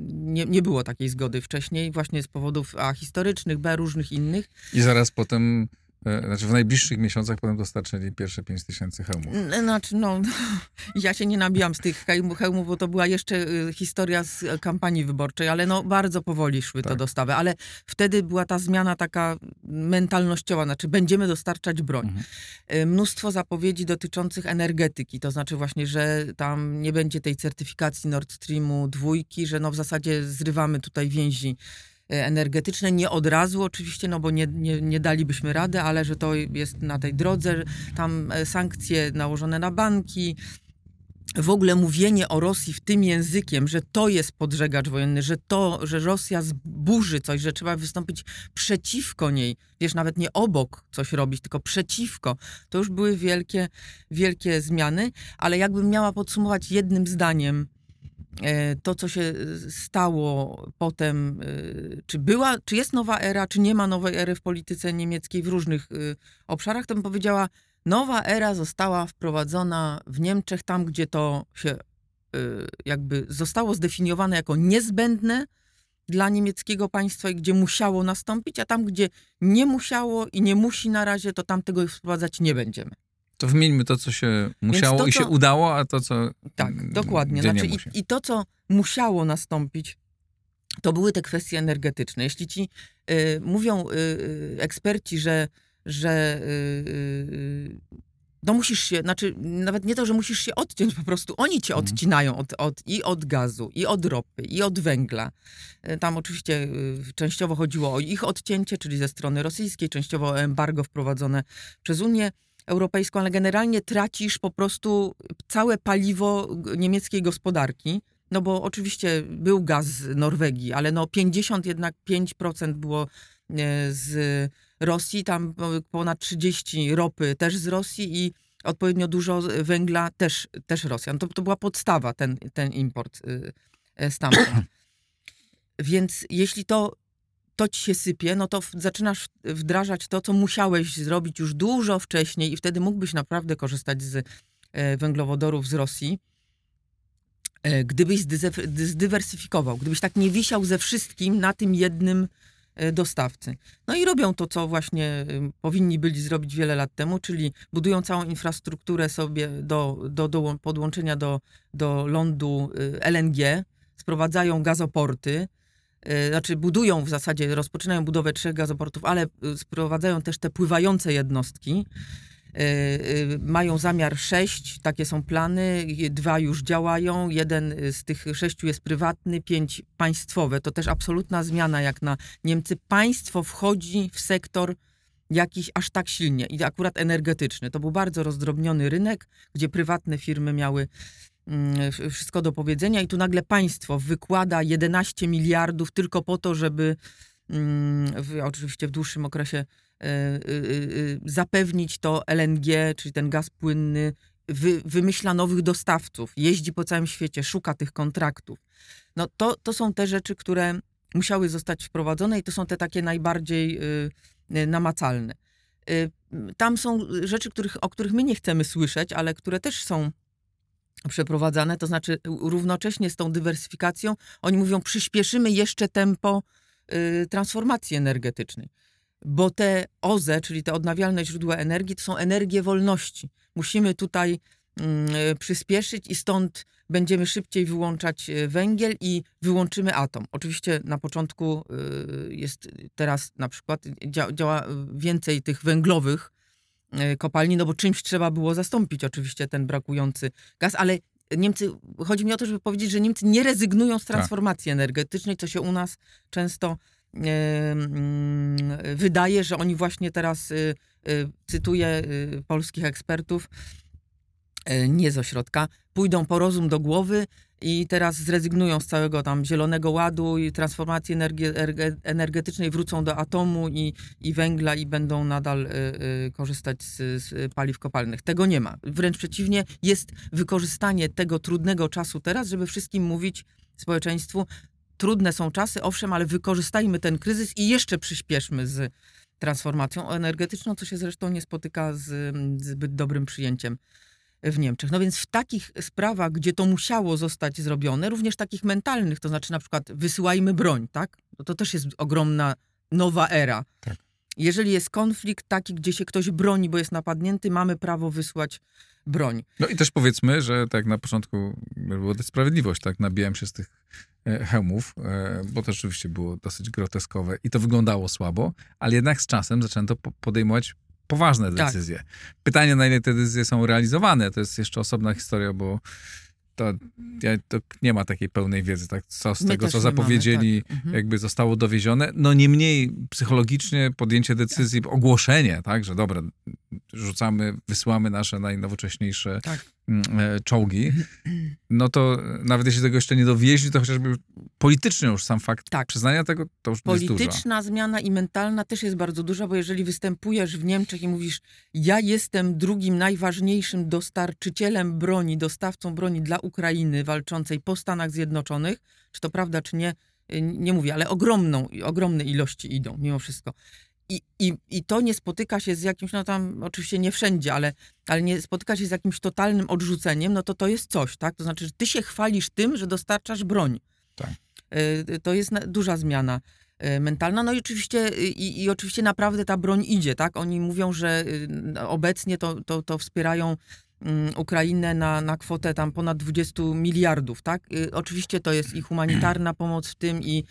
nie, nie było takiej zgody wcześniej, właśnie z powodów A historycznych, B różnych innych. I zaraz potem, znaczy w najbliższych miesiącach potem dostarczyli pierwsze 5 tysięcy hełmów. Znaczy, no, ja się nie nabijam z tych hełmów, bo to była jeszcze y, historia z e, kampanii wyborczej, ale no bardzo powoli szły te Tak. dostawy. Ale wtedy była ta zmiana taka mentalnościowa, znaczy będziemy dostarczać broń. Mhm. Y, Mnóstwo zapowiedzi dotyczących energetyki, to znaczy właśnie, że tam nie będzie tej certyfikacji Nord Streamu dwójki, że no w zasadzie zrywamy tutaj więzi e, energetyczne, nie od razu oczywiście, no bo nie, nie, nie dalibyśmy rady, ale że to jest na tej drodze, tam e, sankcje nałożone na banki, w ogóle mówienie o Rosji w tym językiem, że to jest podżegacz wojenny, że to, że Rosja zburzy coś, że trzeba wystąpić przeciwko niej, wiesz, nawet nie obok coś robić, tylko przeciwko, to już były wielkie, wielkie zmiany, ale jakbym miała podsumować jednym zdaniem to, co się e, stało potem, e, czy była, czy jest nowa era, czy nie ma nowej ery w polityce niemieckiej w różnych e, obszarach, to bym powiedziała, nowa era została wprowadzona w Niemczech, tam gdzie to się jakby zostało zdefiniowane jako niezbędne dla niemieckiego państwa i gdzie musiało nastąpić, a tam gdzie nie musiało i nie musi na razie, to tam tego wprowadzać nie będziemy. To wymieńmy to, co się musiało to, i się co- udało, a to, co Tak, mm, dokładnie. Znaczy, i, I to, co musiało nastąpić, to były te kwestie energetyczne. Jeśli ci y, mówią y, y, eksperci, że, że y, y, no musisz się, znaczy nawet nie to, że musisz się odciąć, po prostu oni cię Mhm. odcinają od, od, i od gazu, i od ropy, i od węgla. Y, Tam oczywiście częściowo chodziło o ich odcięcie, czyli ze strony rosyjskiej, częściowo o embargo wprowadzone przez Unię Europejską, ale generalnie tracisz po prostu całe paliwo niemieckiej gospodarki. No bo oczywiście był gaz z Norwegii, ale no 50 jednak 5% było e, z Rosji, tam ponad 30 ropy też z Rosji i odpowiednio dużo węgla też, też Rosjan. To, to była podstawa, ten, ten import y, e, stamtąd. Więc jeśli to, to ci się sypie, no to zaczynasz wdrażać to, co musiałeś zrobić już dużo wcześniej i wtedy mógłbyś naprawdę korzystać z e, węglowodorów z Rosji, e, gdybyś zdywersyfikował, gdybyś tak nie wisiał ze wszystkim na tym jednym e, dostawcy. No i robią to, co właśnie powinni byli zrobić wiele lat temu, czyli budują całą infrastrukturę sobie do, do, do podłączenia do, do lądu y, LNG, sprowadzają gazoporty, znaczy budują w zasadzie, rozpoczynają budowę trzech gazoportów, ale y, sprowadzają też te pływające jednostki. E, e, mają zamiar sześć, takie są plany, dwa już działają, jeden z tych sześciu jest prywatny, pięć państwowe. To też absolutna zmiana jak na Niemcy. Państwo wchodzi w sektor jakiś aż tak silnie i akurat energetyczny. To był bardzo rozdrobniony rynek, gdzie prywatne firmy miały wszystko do powiedzenia i tu nagle państwo wykłada 11 miliardów tylko po to, żeby mm, w, oczywiście w dłuższym okresie E, e, e, zapewnić to LNG, czyli ten gaz płynny, wy, wymyśla nowych dostawców, jeździ po całym świecie, szuka tych kontraktów. No to, to są te rzeczy, które musiały zostać wprowadzone i to są te takie najbardziej namacalne. Tam są rzeczy, których, o których my nie chcemy słyszeć, ale które też są przeprowadzane, to znaczy równocześnie z tą dywersyfikacją oni mówią, przyspieszymy jeszcze tempo transformacji energetycznej bo te OZE, czyli te odnawialne źródła energii, to są energie wolności. Musimy tutaj mm, e, przyspieszyć i stąd będziemy szybciej wyłączać e, węgiel i wyłączymy atom. Oczywiście na początku e, jest teraz na przykład działa więcej tych węglowych kopalni, no bo czymś trzeba było zastąpić oczywiście ten brakujący gaz, ale Niemcy, chodzi mi o to, żeby powiedzieć, że Niemcy nie rezygnują z tak. transformacji tak. energetycznej, co się u nas często Mm, wydaje, że oni właśnie teraz, y, y, cytuję polskich ekspertów, nie z ośrodka, pójdą po rozum do głowy i teraz zrezygnują z całego tam zielonego ładu i transformacji energetycznej, wrócą do atomu i, i węgla i będą nadal y, y, korzystać z, z, paliw kopalnych. Tego nie ma. Wręcz przeciwnie, jest wykorzystanie tego trudnego czasu teraz, żeby wszystkim mówić społeczeństwu, trudne są czasy, owszem, ale wykorzystajmy ten kryzys i jeszcze przyspieszmy z transformacją energetyczną, co się zresztą nie spotyka z zbyt dobrym przyjęciem w Niemczech. No więc w takich sprawach, gdzie to musiało zostać zrobione, również takich mentalnych, to znaczy na przykład wysyłajmy broń, tak? No to też jest ogromna nowa era. Tak. Jeżeli jest konflikt taki, gdzie się ktoś broni, bo jest napadnięty, mamy prawo wysłać broń. No i też powiedzmy, że tak na początku była to sprawiedliwość, tak? Nabijałem się z tych e, hełmów, e, bo to rzeczywiście było dosyć groteskowe i to wyglądało słabo, ale jednak z czasem zaczęto podejmować poważne tak. decyzje. Tak. Pytanie, na ile te decyzje są realizowane, to jest jeszcze osobna historia, bo to, ja, to nie ma takiej pełnej wiedzy, tak? Co z My tego, co zapowiedzieli, mamy, tak. Mhm. jakby zostało dowiezione. No niemniej psychologicznie podjęcie decyzji, ogłoszenie, tak, że dobra, rzucamy, wysyłamy nasze najnowocześniejsze tak. Mm, e, czołgi, no to nawet jeśli tego jeszcze nie dowieźli, to chociażby politycznie już sam fakt tak. przyznania tego, to już Polityczna jest Polityczna zmiana i mentalna też jest bardzo duża, bo jeżeli występujesz w Niemczech i mówisz, ja jestem drugim najważniejszym dostarczycielem broni, dostawcą broni dla Ukrainy walczącej po Stanach Zjednoczonych, czy to prawda, czy nie, nie mówię, ale ogromną, ogromne ilości idą mimo wszystko. I, i, I to nie spotyka się z jakimś, no tam oczywiście nie wszędzie, ale, ale nie spotyka się z jakimś totalnym odrzuceniem, no to to jest coś, tak? To znaczy, że ty się chwalisz tym, że dostarczasz broń. Tak. Y, to jest duża zmiana y, mentalna. No i oczywiście, i, i, oczywiście naprawdę ta broń idzie, tak? Oni mówią, że y, obecnie to, to, to wspierają mm, Ukrainę na, na kwotę tam ponad 20 miliardów, tak? Oczywiście to jest i humanitarna pomoc w tym, i,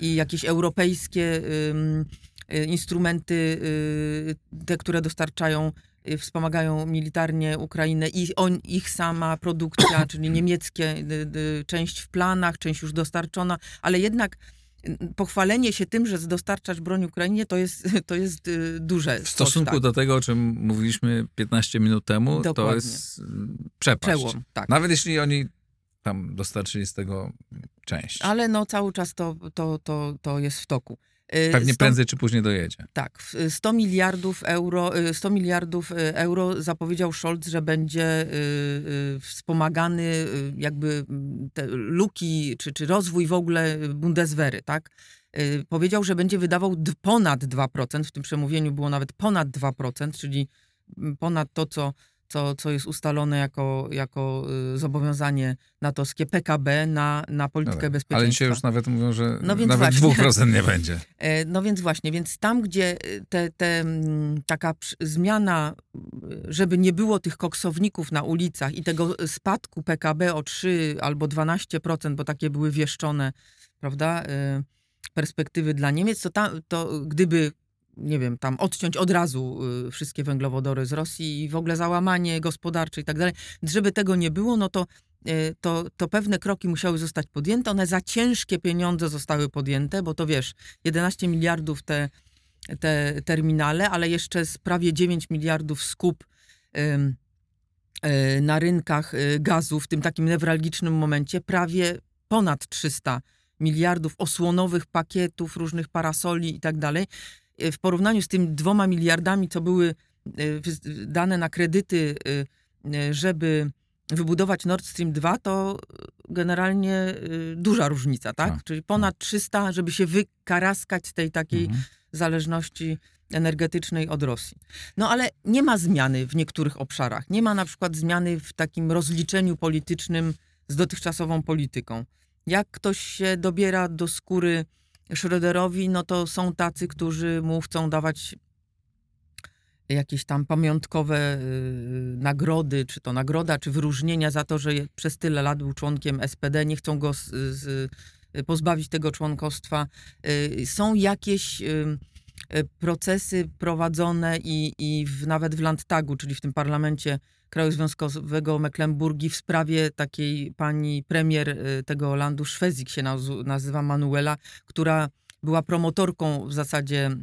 i jakieś europejskie Y, instrumenty, y, te, które dostarczają, y, wspomagają militarnie Ukrainę i on, ich sama produkcja, czyli niemieckie, część w planach, część już dostarczona, ale jednak pochwalenie się tym, że dostarczasz broń Ukrainie, to jest, to jest duże. W stosunku tak. do tego, o czym mówiliśmy 15 minut temu, Dokładnie. to jest przepaść. Przełom, tak. Nawet jeśli oni tam dostarczyli z tego część. Ale no cały czas to, to, to, to jest w toku. Y, Pewnie 100, prędzej czy później dojedzie. Tak. 100 miliardów euro, 100 y, miliardów y, euro zapowiedział Scholz, że będzie wspomagany jakby te luki, czy, czy rozwój w ogóle Bundeswehry, tak? Powiedział, że będzie wydawał ponad 2%, w tym przemówieniu było nawet ponad 2%, czyli ponad to, co co, co jest ustalone jako, jako y, zobowiązanie natowskie PKB na, na politykę no, bezpieczeństwa. Ale dzisiaj już nawet mówią, że no nawet właśnie. 2% nie będzie. E, no więc właśnie, więc tam, gdzie y, te, te, mm, taka zmiana, y, żeby nie było tych koksowników na ulicach i tego spadku PKB o 3 albo 12%, bo takie były wieszczone, prawda, perspektywy dla Niemiec, to, tam, to gdyby nie wiem, tam odciąć od razu y, wszystkie węglowodory z Rosji i w ogóle załamanie gospodarcze i tak dalej. Żeby tego nie było, no to, y, to, to pewne kroki musiały zostać podjęte. One za ciężkie pieniądze zostały podjęte, bo to wiesz, 11 miliardów te, te terminale, ale jeszcze z prawie 9 miliardów skup ym, y, na rynkach gazu w tym takim newralgicznym momencie, prawie ponad 300 miliardów osłonowych pakietów, różnych parasoli i tak dalej. Y, W porównaniu z tym dwoma miliardami, co były y, dane na kredyty, y, żeby wybudować Nord Stream 2, to generalnie duża różnica, tak? Tak, Czyli ponad 300, żeby się wykaraskać z tej takiej Mhm. zależności energetycznej od Rosji. No ale nie ma zmiany w niektórych obszarach. Nie ma na przykład zmiany w takim rozliczeniu politycznym z dotychczasową polityką. Jak ktoś się dobiera do skóry Schröderowi, no to są tacy, którzy mu chcą dawać jakieś tam pamiątkowe y, nagrody, czy to nagroda, czy wyróżnienia za to, że przez tyle lat był członkiem SPD, nie chcą go z, z, pozbawić tego członkostwa. Y, są jakieś y, y, procesy prowadzone i, i w, nawet w Landtagu, czyli w tym parlamencie kraju związkowego Mecklenburgii w sprawie takiej pani premier y, tego landu, Szwezik się nazywa Manuela, która była promotorką w zasadzie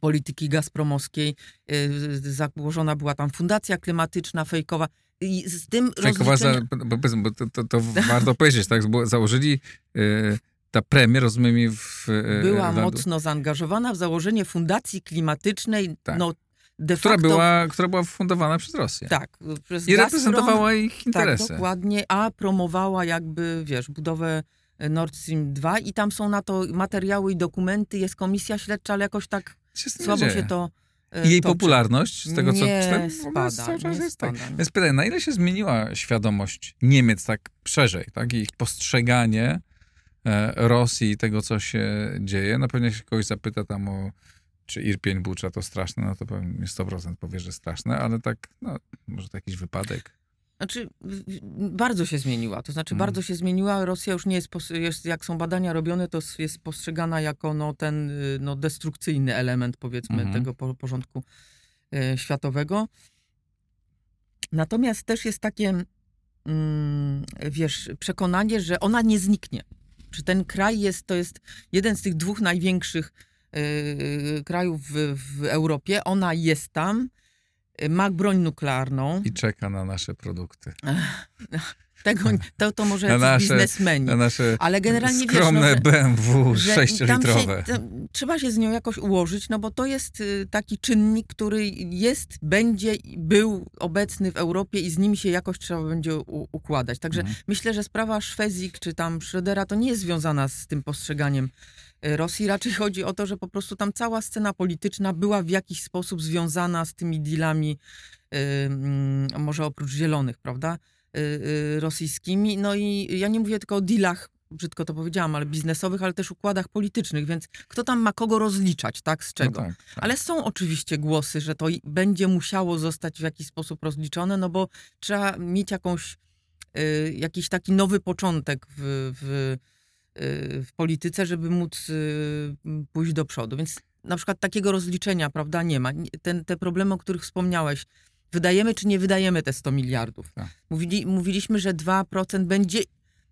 polityki gazpromowskiej. Y, Założona była tam fundacja klimatyczna, fejkowa. I z tym Fejkowa, za, rozliczenia... bo, bo, bo to, to, to warto powiedzieć, tak? Bo założyli y, ta premier, rozumiem, w... y, była mocno zaangażowana w założenie fundacji klimatycznej, Tak. no de która, facto... była, która była fundowana przez Rosję. Tak, przez I Gazprom- reprezentowała ich Tak, interesy. dokładnie, a promowała jakby, wiesz, budowę Nord Stream 2 i tam są na to materiały i dokumenty, jest komisja śledcza, ale jakoś tak się słabo dzieje? się to e, I jej toczy. popularność, z tego co czytam, spada, cały czas nie jest tak. spada. Więc pytanie, na ile się zmieniła świadomość Niemiec tak szerzej, tak? I ich postrzeganie e, Rosji i tego, co się dzieje? No pewnie jak się kogoś zapyta tam o czy Irpień Bucza to straszne, no to pewnie 100% powie, że straszne, ale tak, no, może to jakiś wypadek. Znaczy, bardzo się zmieniła. To znaczy, Mm. bardzo się zmieniła. Rosja już nie jest, jest, jak są badania robione, to jest postrzegana jako no, ten y, no, destrukcyjny element, powiedzmy, Mhm. tego po, porządku e, światowego. Natomiast też jest takie, mm, wiesz, przekonanie, że ona nie zniknie. Czy ten kraj jest, to jest jeden z tych dwóch największych krajów w, w Europie. Ona jest tam, e, ma broń nuklearną. I czeka na nasze produkty. Tego, to, to może Na nasze- biznesmeni. Na nasze Ale generalnie wiesz, skromne no, że, BMW że tam 6-litrowe. się, tam, trzeba się z nią jakoś ułożyć, no bo to jest y, taki czynnik, który jest, będzie, i był obecny w Europie i z nim się jakoś trzeba będzie u, układać. Także Mhm. myślę, że sprawa Szwezik czy tam Schrödera to nie jest związana z tym postrzeganiem y, Rosji. Raczej chodzi o to, że po prostu tam cała scena polityczna była w jakiś sposób związana z tymi dealami, y, mm, może oprócz zielonych, prawda? y, y, rosyjskimi. No i ja nie mówię tylko o dealach, brzydko to powiedziałam, ale biznesowych, ale też układach politycznych, więc kto tam ma kogo rozliczać, tak? Z czego? No tak, tak. Ale są oczywiście głosy, że to będzie musiało zostać w jakiś sposób rozliczone, no bo trzeba mieć jakąś, y, jakiś taki nowy początek w, w, y, w polityce, żeby móc y, pójść do przodu. Więc na przykład takiego rozliczenia, prawda, nie ma. Ten, te problemy, o których wspomniałeś, wydajemy czy nie wydajemy te 100 miliardów. Tak. Mówili, mówiliśmy, że 2% będzie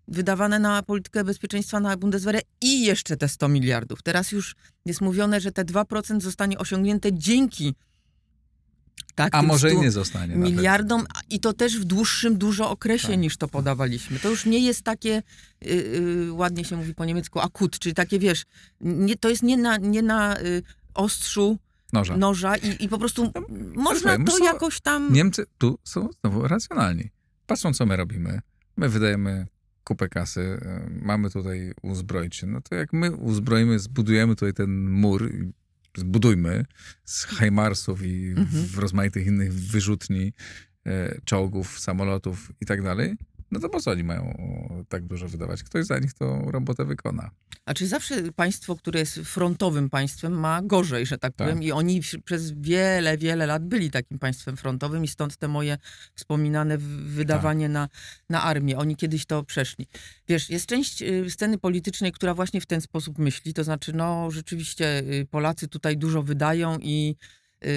wydawane na politykę bezpieczeństwa na Bundeswehrę i jeszcze te 100 miliardów. Teraz już jest mówione, że te 2% zostanie osiągnięte dzięki tak, A może i 100 nie zostanie. nawet. miliardom a- i to też w dłuższym dużo okresie Tak, niż to podawaliśmy. To już nie jest takie, y, y, ładnie się mówi po niemiecku, akut, czyli takie, wiesz, nie, to jest nie na, nie na y, ostrzu Noża. noża i, i po prostu można słuchaj, to są- jakoś tam... Niemcy tu są znowu racjonalni. Patrzą, co my robimy. My wydajemy kupę kasy, mamy tutaj uzbroić się. No to jak my uzbroimy, zbudujemy tutaj ten mur, zbudujmy z Heimarsów i Mhm. w rozmaitych innych wyrzutni, e, czołgów, samolotów i tak dalej, no to po co oni mają tak dużo wydawać. Ktoś za nich tą robotę wykona. A czy zawsze państwo, które jest frontowym państwem, ma gorzej, że tak, Tak. powiem, i oni przez wiele, wiele lat byli takim państwem frontowym, i stąd te moje wspominane wydawanie na, na armię. Oni kiedyś to przeszli. Wiesz, jest część y, sceny politycznej, która właśnie w ten sposób myśli, to znaczy, no rzeczywiście y, Polacy tutaj dużo wydają i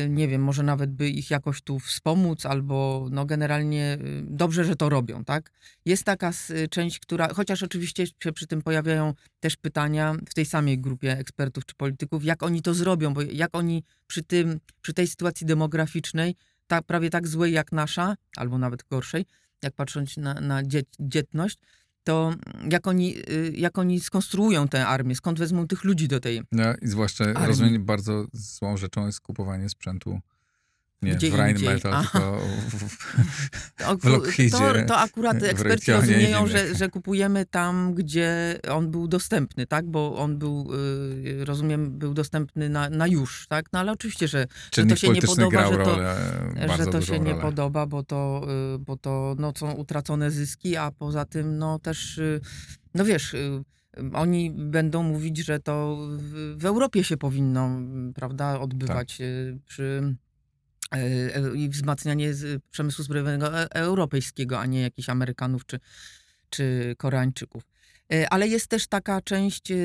nie wiem, może nawet by ich jakoś tu wspomóc, albo no generalnie y, dobrze, że to robią, tak? Jest taka s- część, która, chociaż oczywiście się przy tym pojawiają też pytania w tej samej grupie ekspertów czy polityków, jak oni to zrobią, bo jak oni przy tym, przy tej sytuacji demograficznej, tak, prawie tak złej jak nasza, albo nawet gorszej, jak patrząc na, na dzie, dzietność, to jak oni, y, jak oni skonstruują tę armię, skąd wezmą tych ludzi do tej No, I zwłaszcza Armii. rozumiem, bardzo złą rzeczą jest kupowanie sprzętu nie Gdzie w Rheinmetall, tylko w, w, To, Lockheedzie, to, to akurat eksperci rozumieją, że, że kupujemy tam, gdzie on był dostępny, tak? Bo on był, y, rozumiem, był dostępny na, na już, tak? No ale oczywiście, że, czynnik się nie podoba, że to- że to się nie rolę. podoba, bo to, y, bo to no, są utracone zyski, a poza tym no też, y, no wiesz, oni będą mówić, że to w, Europie się powinno, prawda, odbywać Tak. przy i wzmacnianie przemysłu zbrojowego e- europejskiego, a nie jakichś Amerykanów czy, czy Koreańczyków. E, Ale jest też taka część e,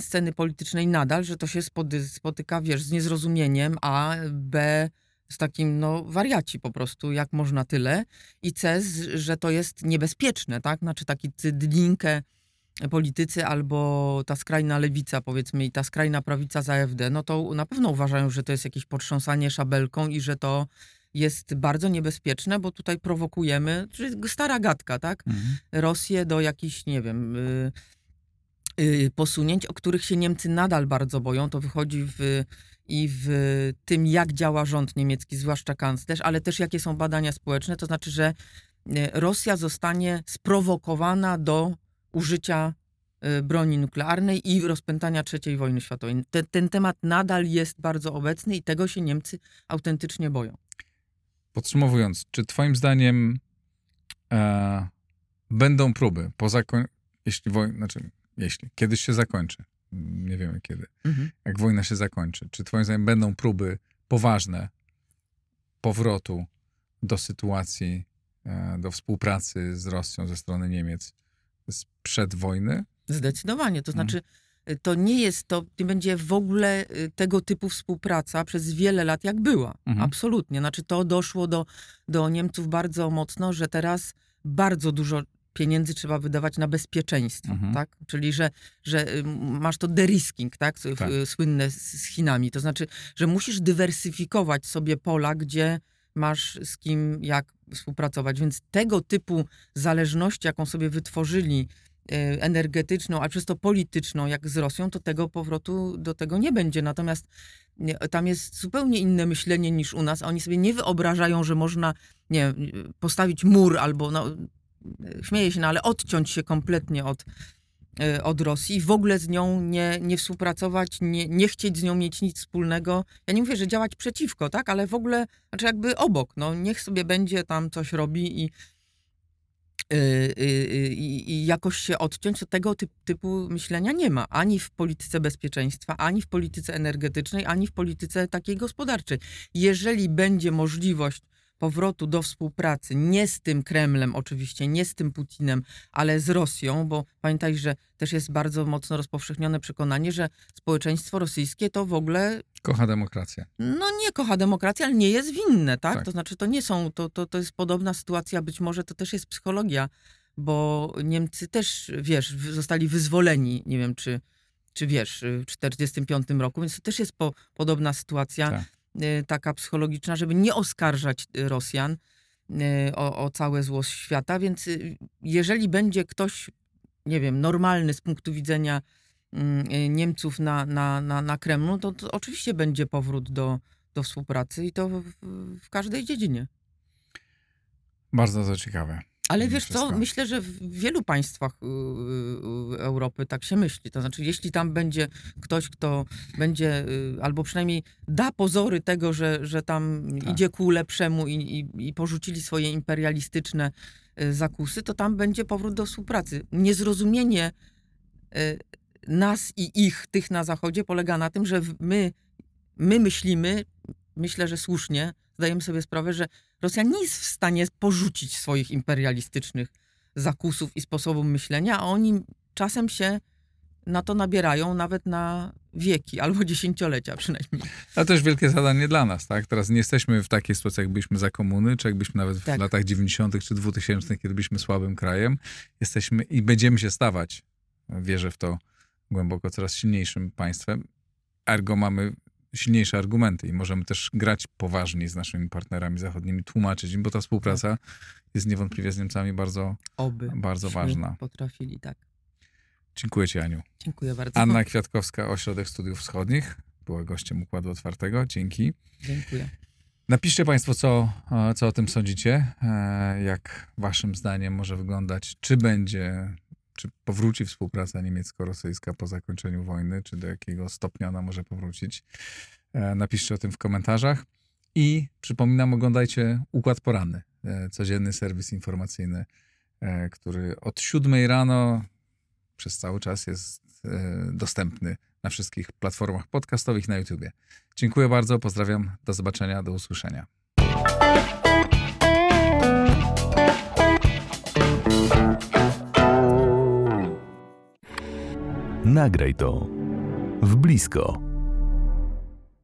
sceny politycznej nadal, że to się spotyka, wiesz, z niezrozumieniem, a B z takim, no, wariaci po prostu, jak można tyle, i C, że to jest niebezpieczne, tak? Znaczy taki cydlinkę politycy albo ta skrajna lewica, powiedzmy, i ta skrajna prawica za AfD, no to na pewno uważają, że to jest jakieś potrząsanie szabelką i że to jest bardzo niebezpieczne, bo tutaj prowokujemy, czyli stara gadka, tak? Mhm. Rosję do jakichś, nie wiem, y, y, posunięć, o których się Niemcy nadal bardzo boją. To wychodzi w, i w tym, jak działa rząd niemiecki, zwłaszcza kanclerz, ale też jakie są badania społeczne. To znaczy, że y, Rosja zostanie sprowokowana do użycia y, broni nuklearnej i rozpętania III wojny światowej. Te, ten temat nadal jest bardzo obecny i tego się Niemcy autentycznie boją. Podsumowując, czy twoim zdaniem e, będą próby po zakoń... jeśli wojna, znaczy jeśli, kiedyś się zakończy, nie wiemy kiedy, Mhm. jak wojna się zakończy, czy twoim zdaniem będą próby poważne powrotu do sytuacji, e, do współpracy z Rosją ze strony Niemiec sprzed wojny? Zdecydowanie. To Mhm. znaczy, y, to nie jest to, nie będzie w ogóle y, tego typu współpraca przez wiele lat, jak była. Mhm. Absolutnie. Znaczy, to doszło do, do Niemców bardzo mocno, że teraz bardzo dużo pieniędzy trzeba wydawać na bezpieczeństwo, Mhm. tak? Czyli, że, że y, masz to derisking, tak? Tak. Słynne z Chinami. To znaczy, że musisz dywersyfikować sobie pola, gdzie masz z kim, jak współpracować. Więc tego typu zależność, jaką sobie wytworzyli, e, energetyczną, a przez to polityczną, jak z Rosją, to tego powrotu do tego nie będzie. Natomiast tam jest zupełnie inne myślenie niż u nas. Oni sobie nie wyobrażają, że można nie, postawić mur albo, no, śmieję się, no, ale odciąć się kompletnie od, e, od Rosji i w ogóle z nią nie, nie współpracować, nie, nie chcieć z nią mieć nic wspólnego. Ja nie mówię, że działać przeciwko, tak, ale w ogóle, znaczy jakby obok, no niech sobie będzie tam coś robi i y, y, y, i, i jakoś się odciąć, to tego typ, typu myślenia nie ma. Ani w polityce bezpieczeństwa, ani w polityce energetycznej, ani w polityce takiej gospodarczej. Jeżeli będzie możliwość powrotu do współpracy, nie z tym Kremlem oczywiście, nie z tym Putinem, ale z Rosją, bo pamiętaj, że też jest bardzo mocno rozpowszechnione przekonanie, że społeczeństwo rosyjskie to w ogóle Kocha demokrację. no nie kocha demokracji, ale nie jest winne, tak? Tak. To znaczy, to nie są, to, to, to jest podobna sytuacja, być może to też jest psychologia, bo Niemcy też, wiesz, zostali wyzwoleni, nie wiem, czy, czy wiesz, w 45 roku, więc to też jest po, podobna sytuacja, Tak. Y, taka psychologiczna, żeby nie oskarżać y, Rosjan y, o, o całe zło świata, więc jeżeli będzie ktoś, nie wiem, normalny z punktu widzenia mm, Niemców na, na, na, na Kremlu, to, to oczywiście będzie powrót do, do współpracy i to w, w każdej dziedzinie. Bardzo to ciekawe. Ale wiesz co, myślę, że w wielu państwach y, y, Europy tak się myśli. To znaczy, jeśli tam będzie ktoś, kto będzie, y, albo przynajmniej da pozory tego, że, że tam Tak. idzie ku lepszemu i, i, i porzucili swoje imperialistyczne y, zakusy, to tam będzie powrót do współpracy. Niezrozumienie y, nas i ich, tych na Zachodzie, polega na tym, że my, my myślimy, myślę, że słusznie, zdajemy sobie sprawę, że Rosja nie jest w stanie porzucić swoich imperialistycznych zakusów i sposobów myślenia, a oni czasem się na to nabierają nawet na wieki albo dziesięciolecia przynajmniej. Ale też wielkie zadanie dla nas, tak? Teraz nie jesteśmy w takiej sytuacji, jak byliśmy za komuny, czy jakbyśmy nawet w Tak. latach 90. czy 2000, kiedy byliśmy słabym krajem. Jesteśmy i będziemy się stawać, wierzę w to głęboko, coraz silniejszym państwem. Ergo mamy silniejsze argumenty i możemy też grać poważniej z naszymi partnerami zachodnimi, tłumaczyć im, bo ta współpraca jest niewątpliwie z Niemcami bardzo, Oby. bardzo ważna. Potrafili, tak. Dziękuję ci, Aniu. Dziękuję bardzo. Anna Kwiatkowska, Ośrodek Studiów Wschodnich, była gościem Układu Otwartego. Dzięki. Dziękuję. Napiszcie Państwo, co, e, co o tym sądzicie, e, jak Waszym zdaniem może wyglądać, czy będzie, czy powróci współpraca niemiecko-rosyjska po zakończeniu wojny, czy do jakiego stopnia ona może powrócić. E, Napiszcie o tym w komentarzach. I przypominam, oglądajcie Układ Poranny, e, codzienny serwis informacyjny, e, który od 7 rano przez cały czas jest dostępny na wszystkich platformach podcastowych na YouTubie. Dziękuję bardzo, pozdrawiam, do zobaczenia, do usłyszenia. Nagraj to w blisko.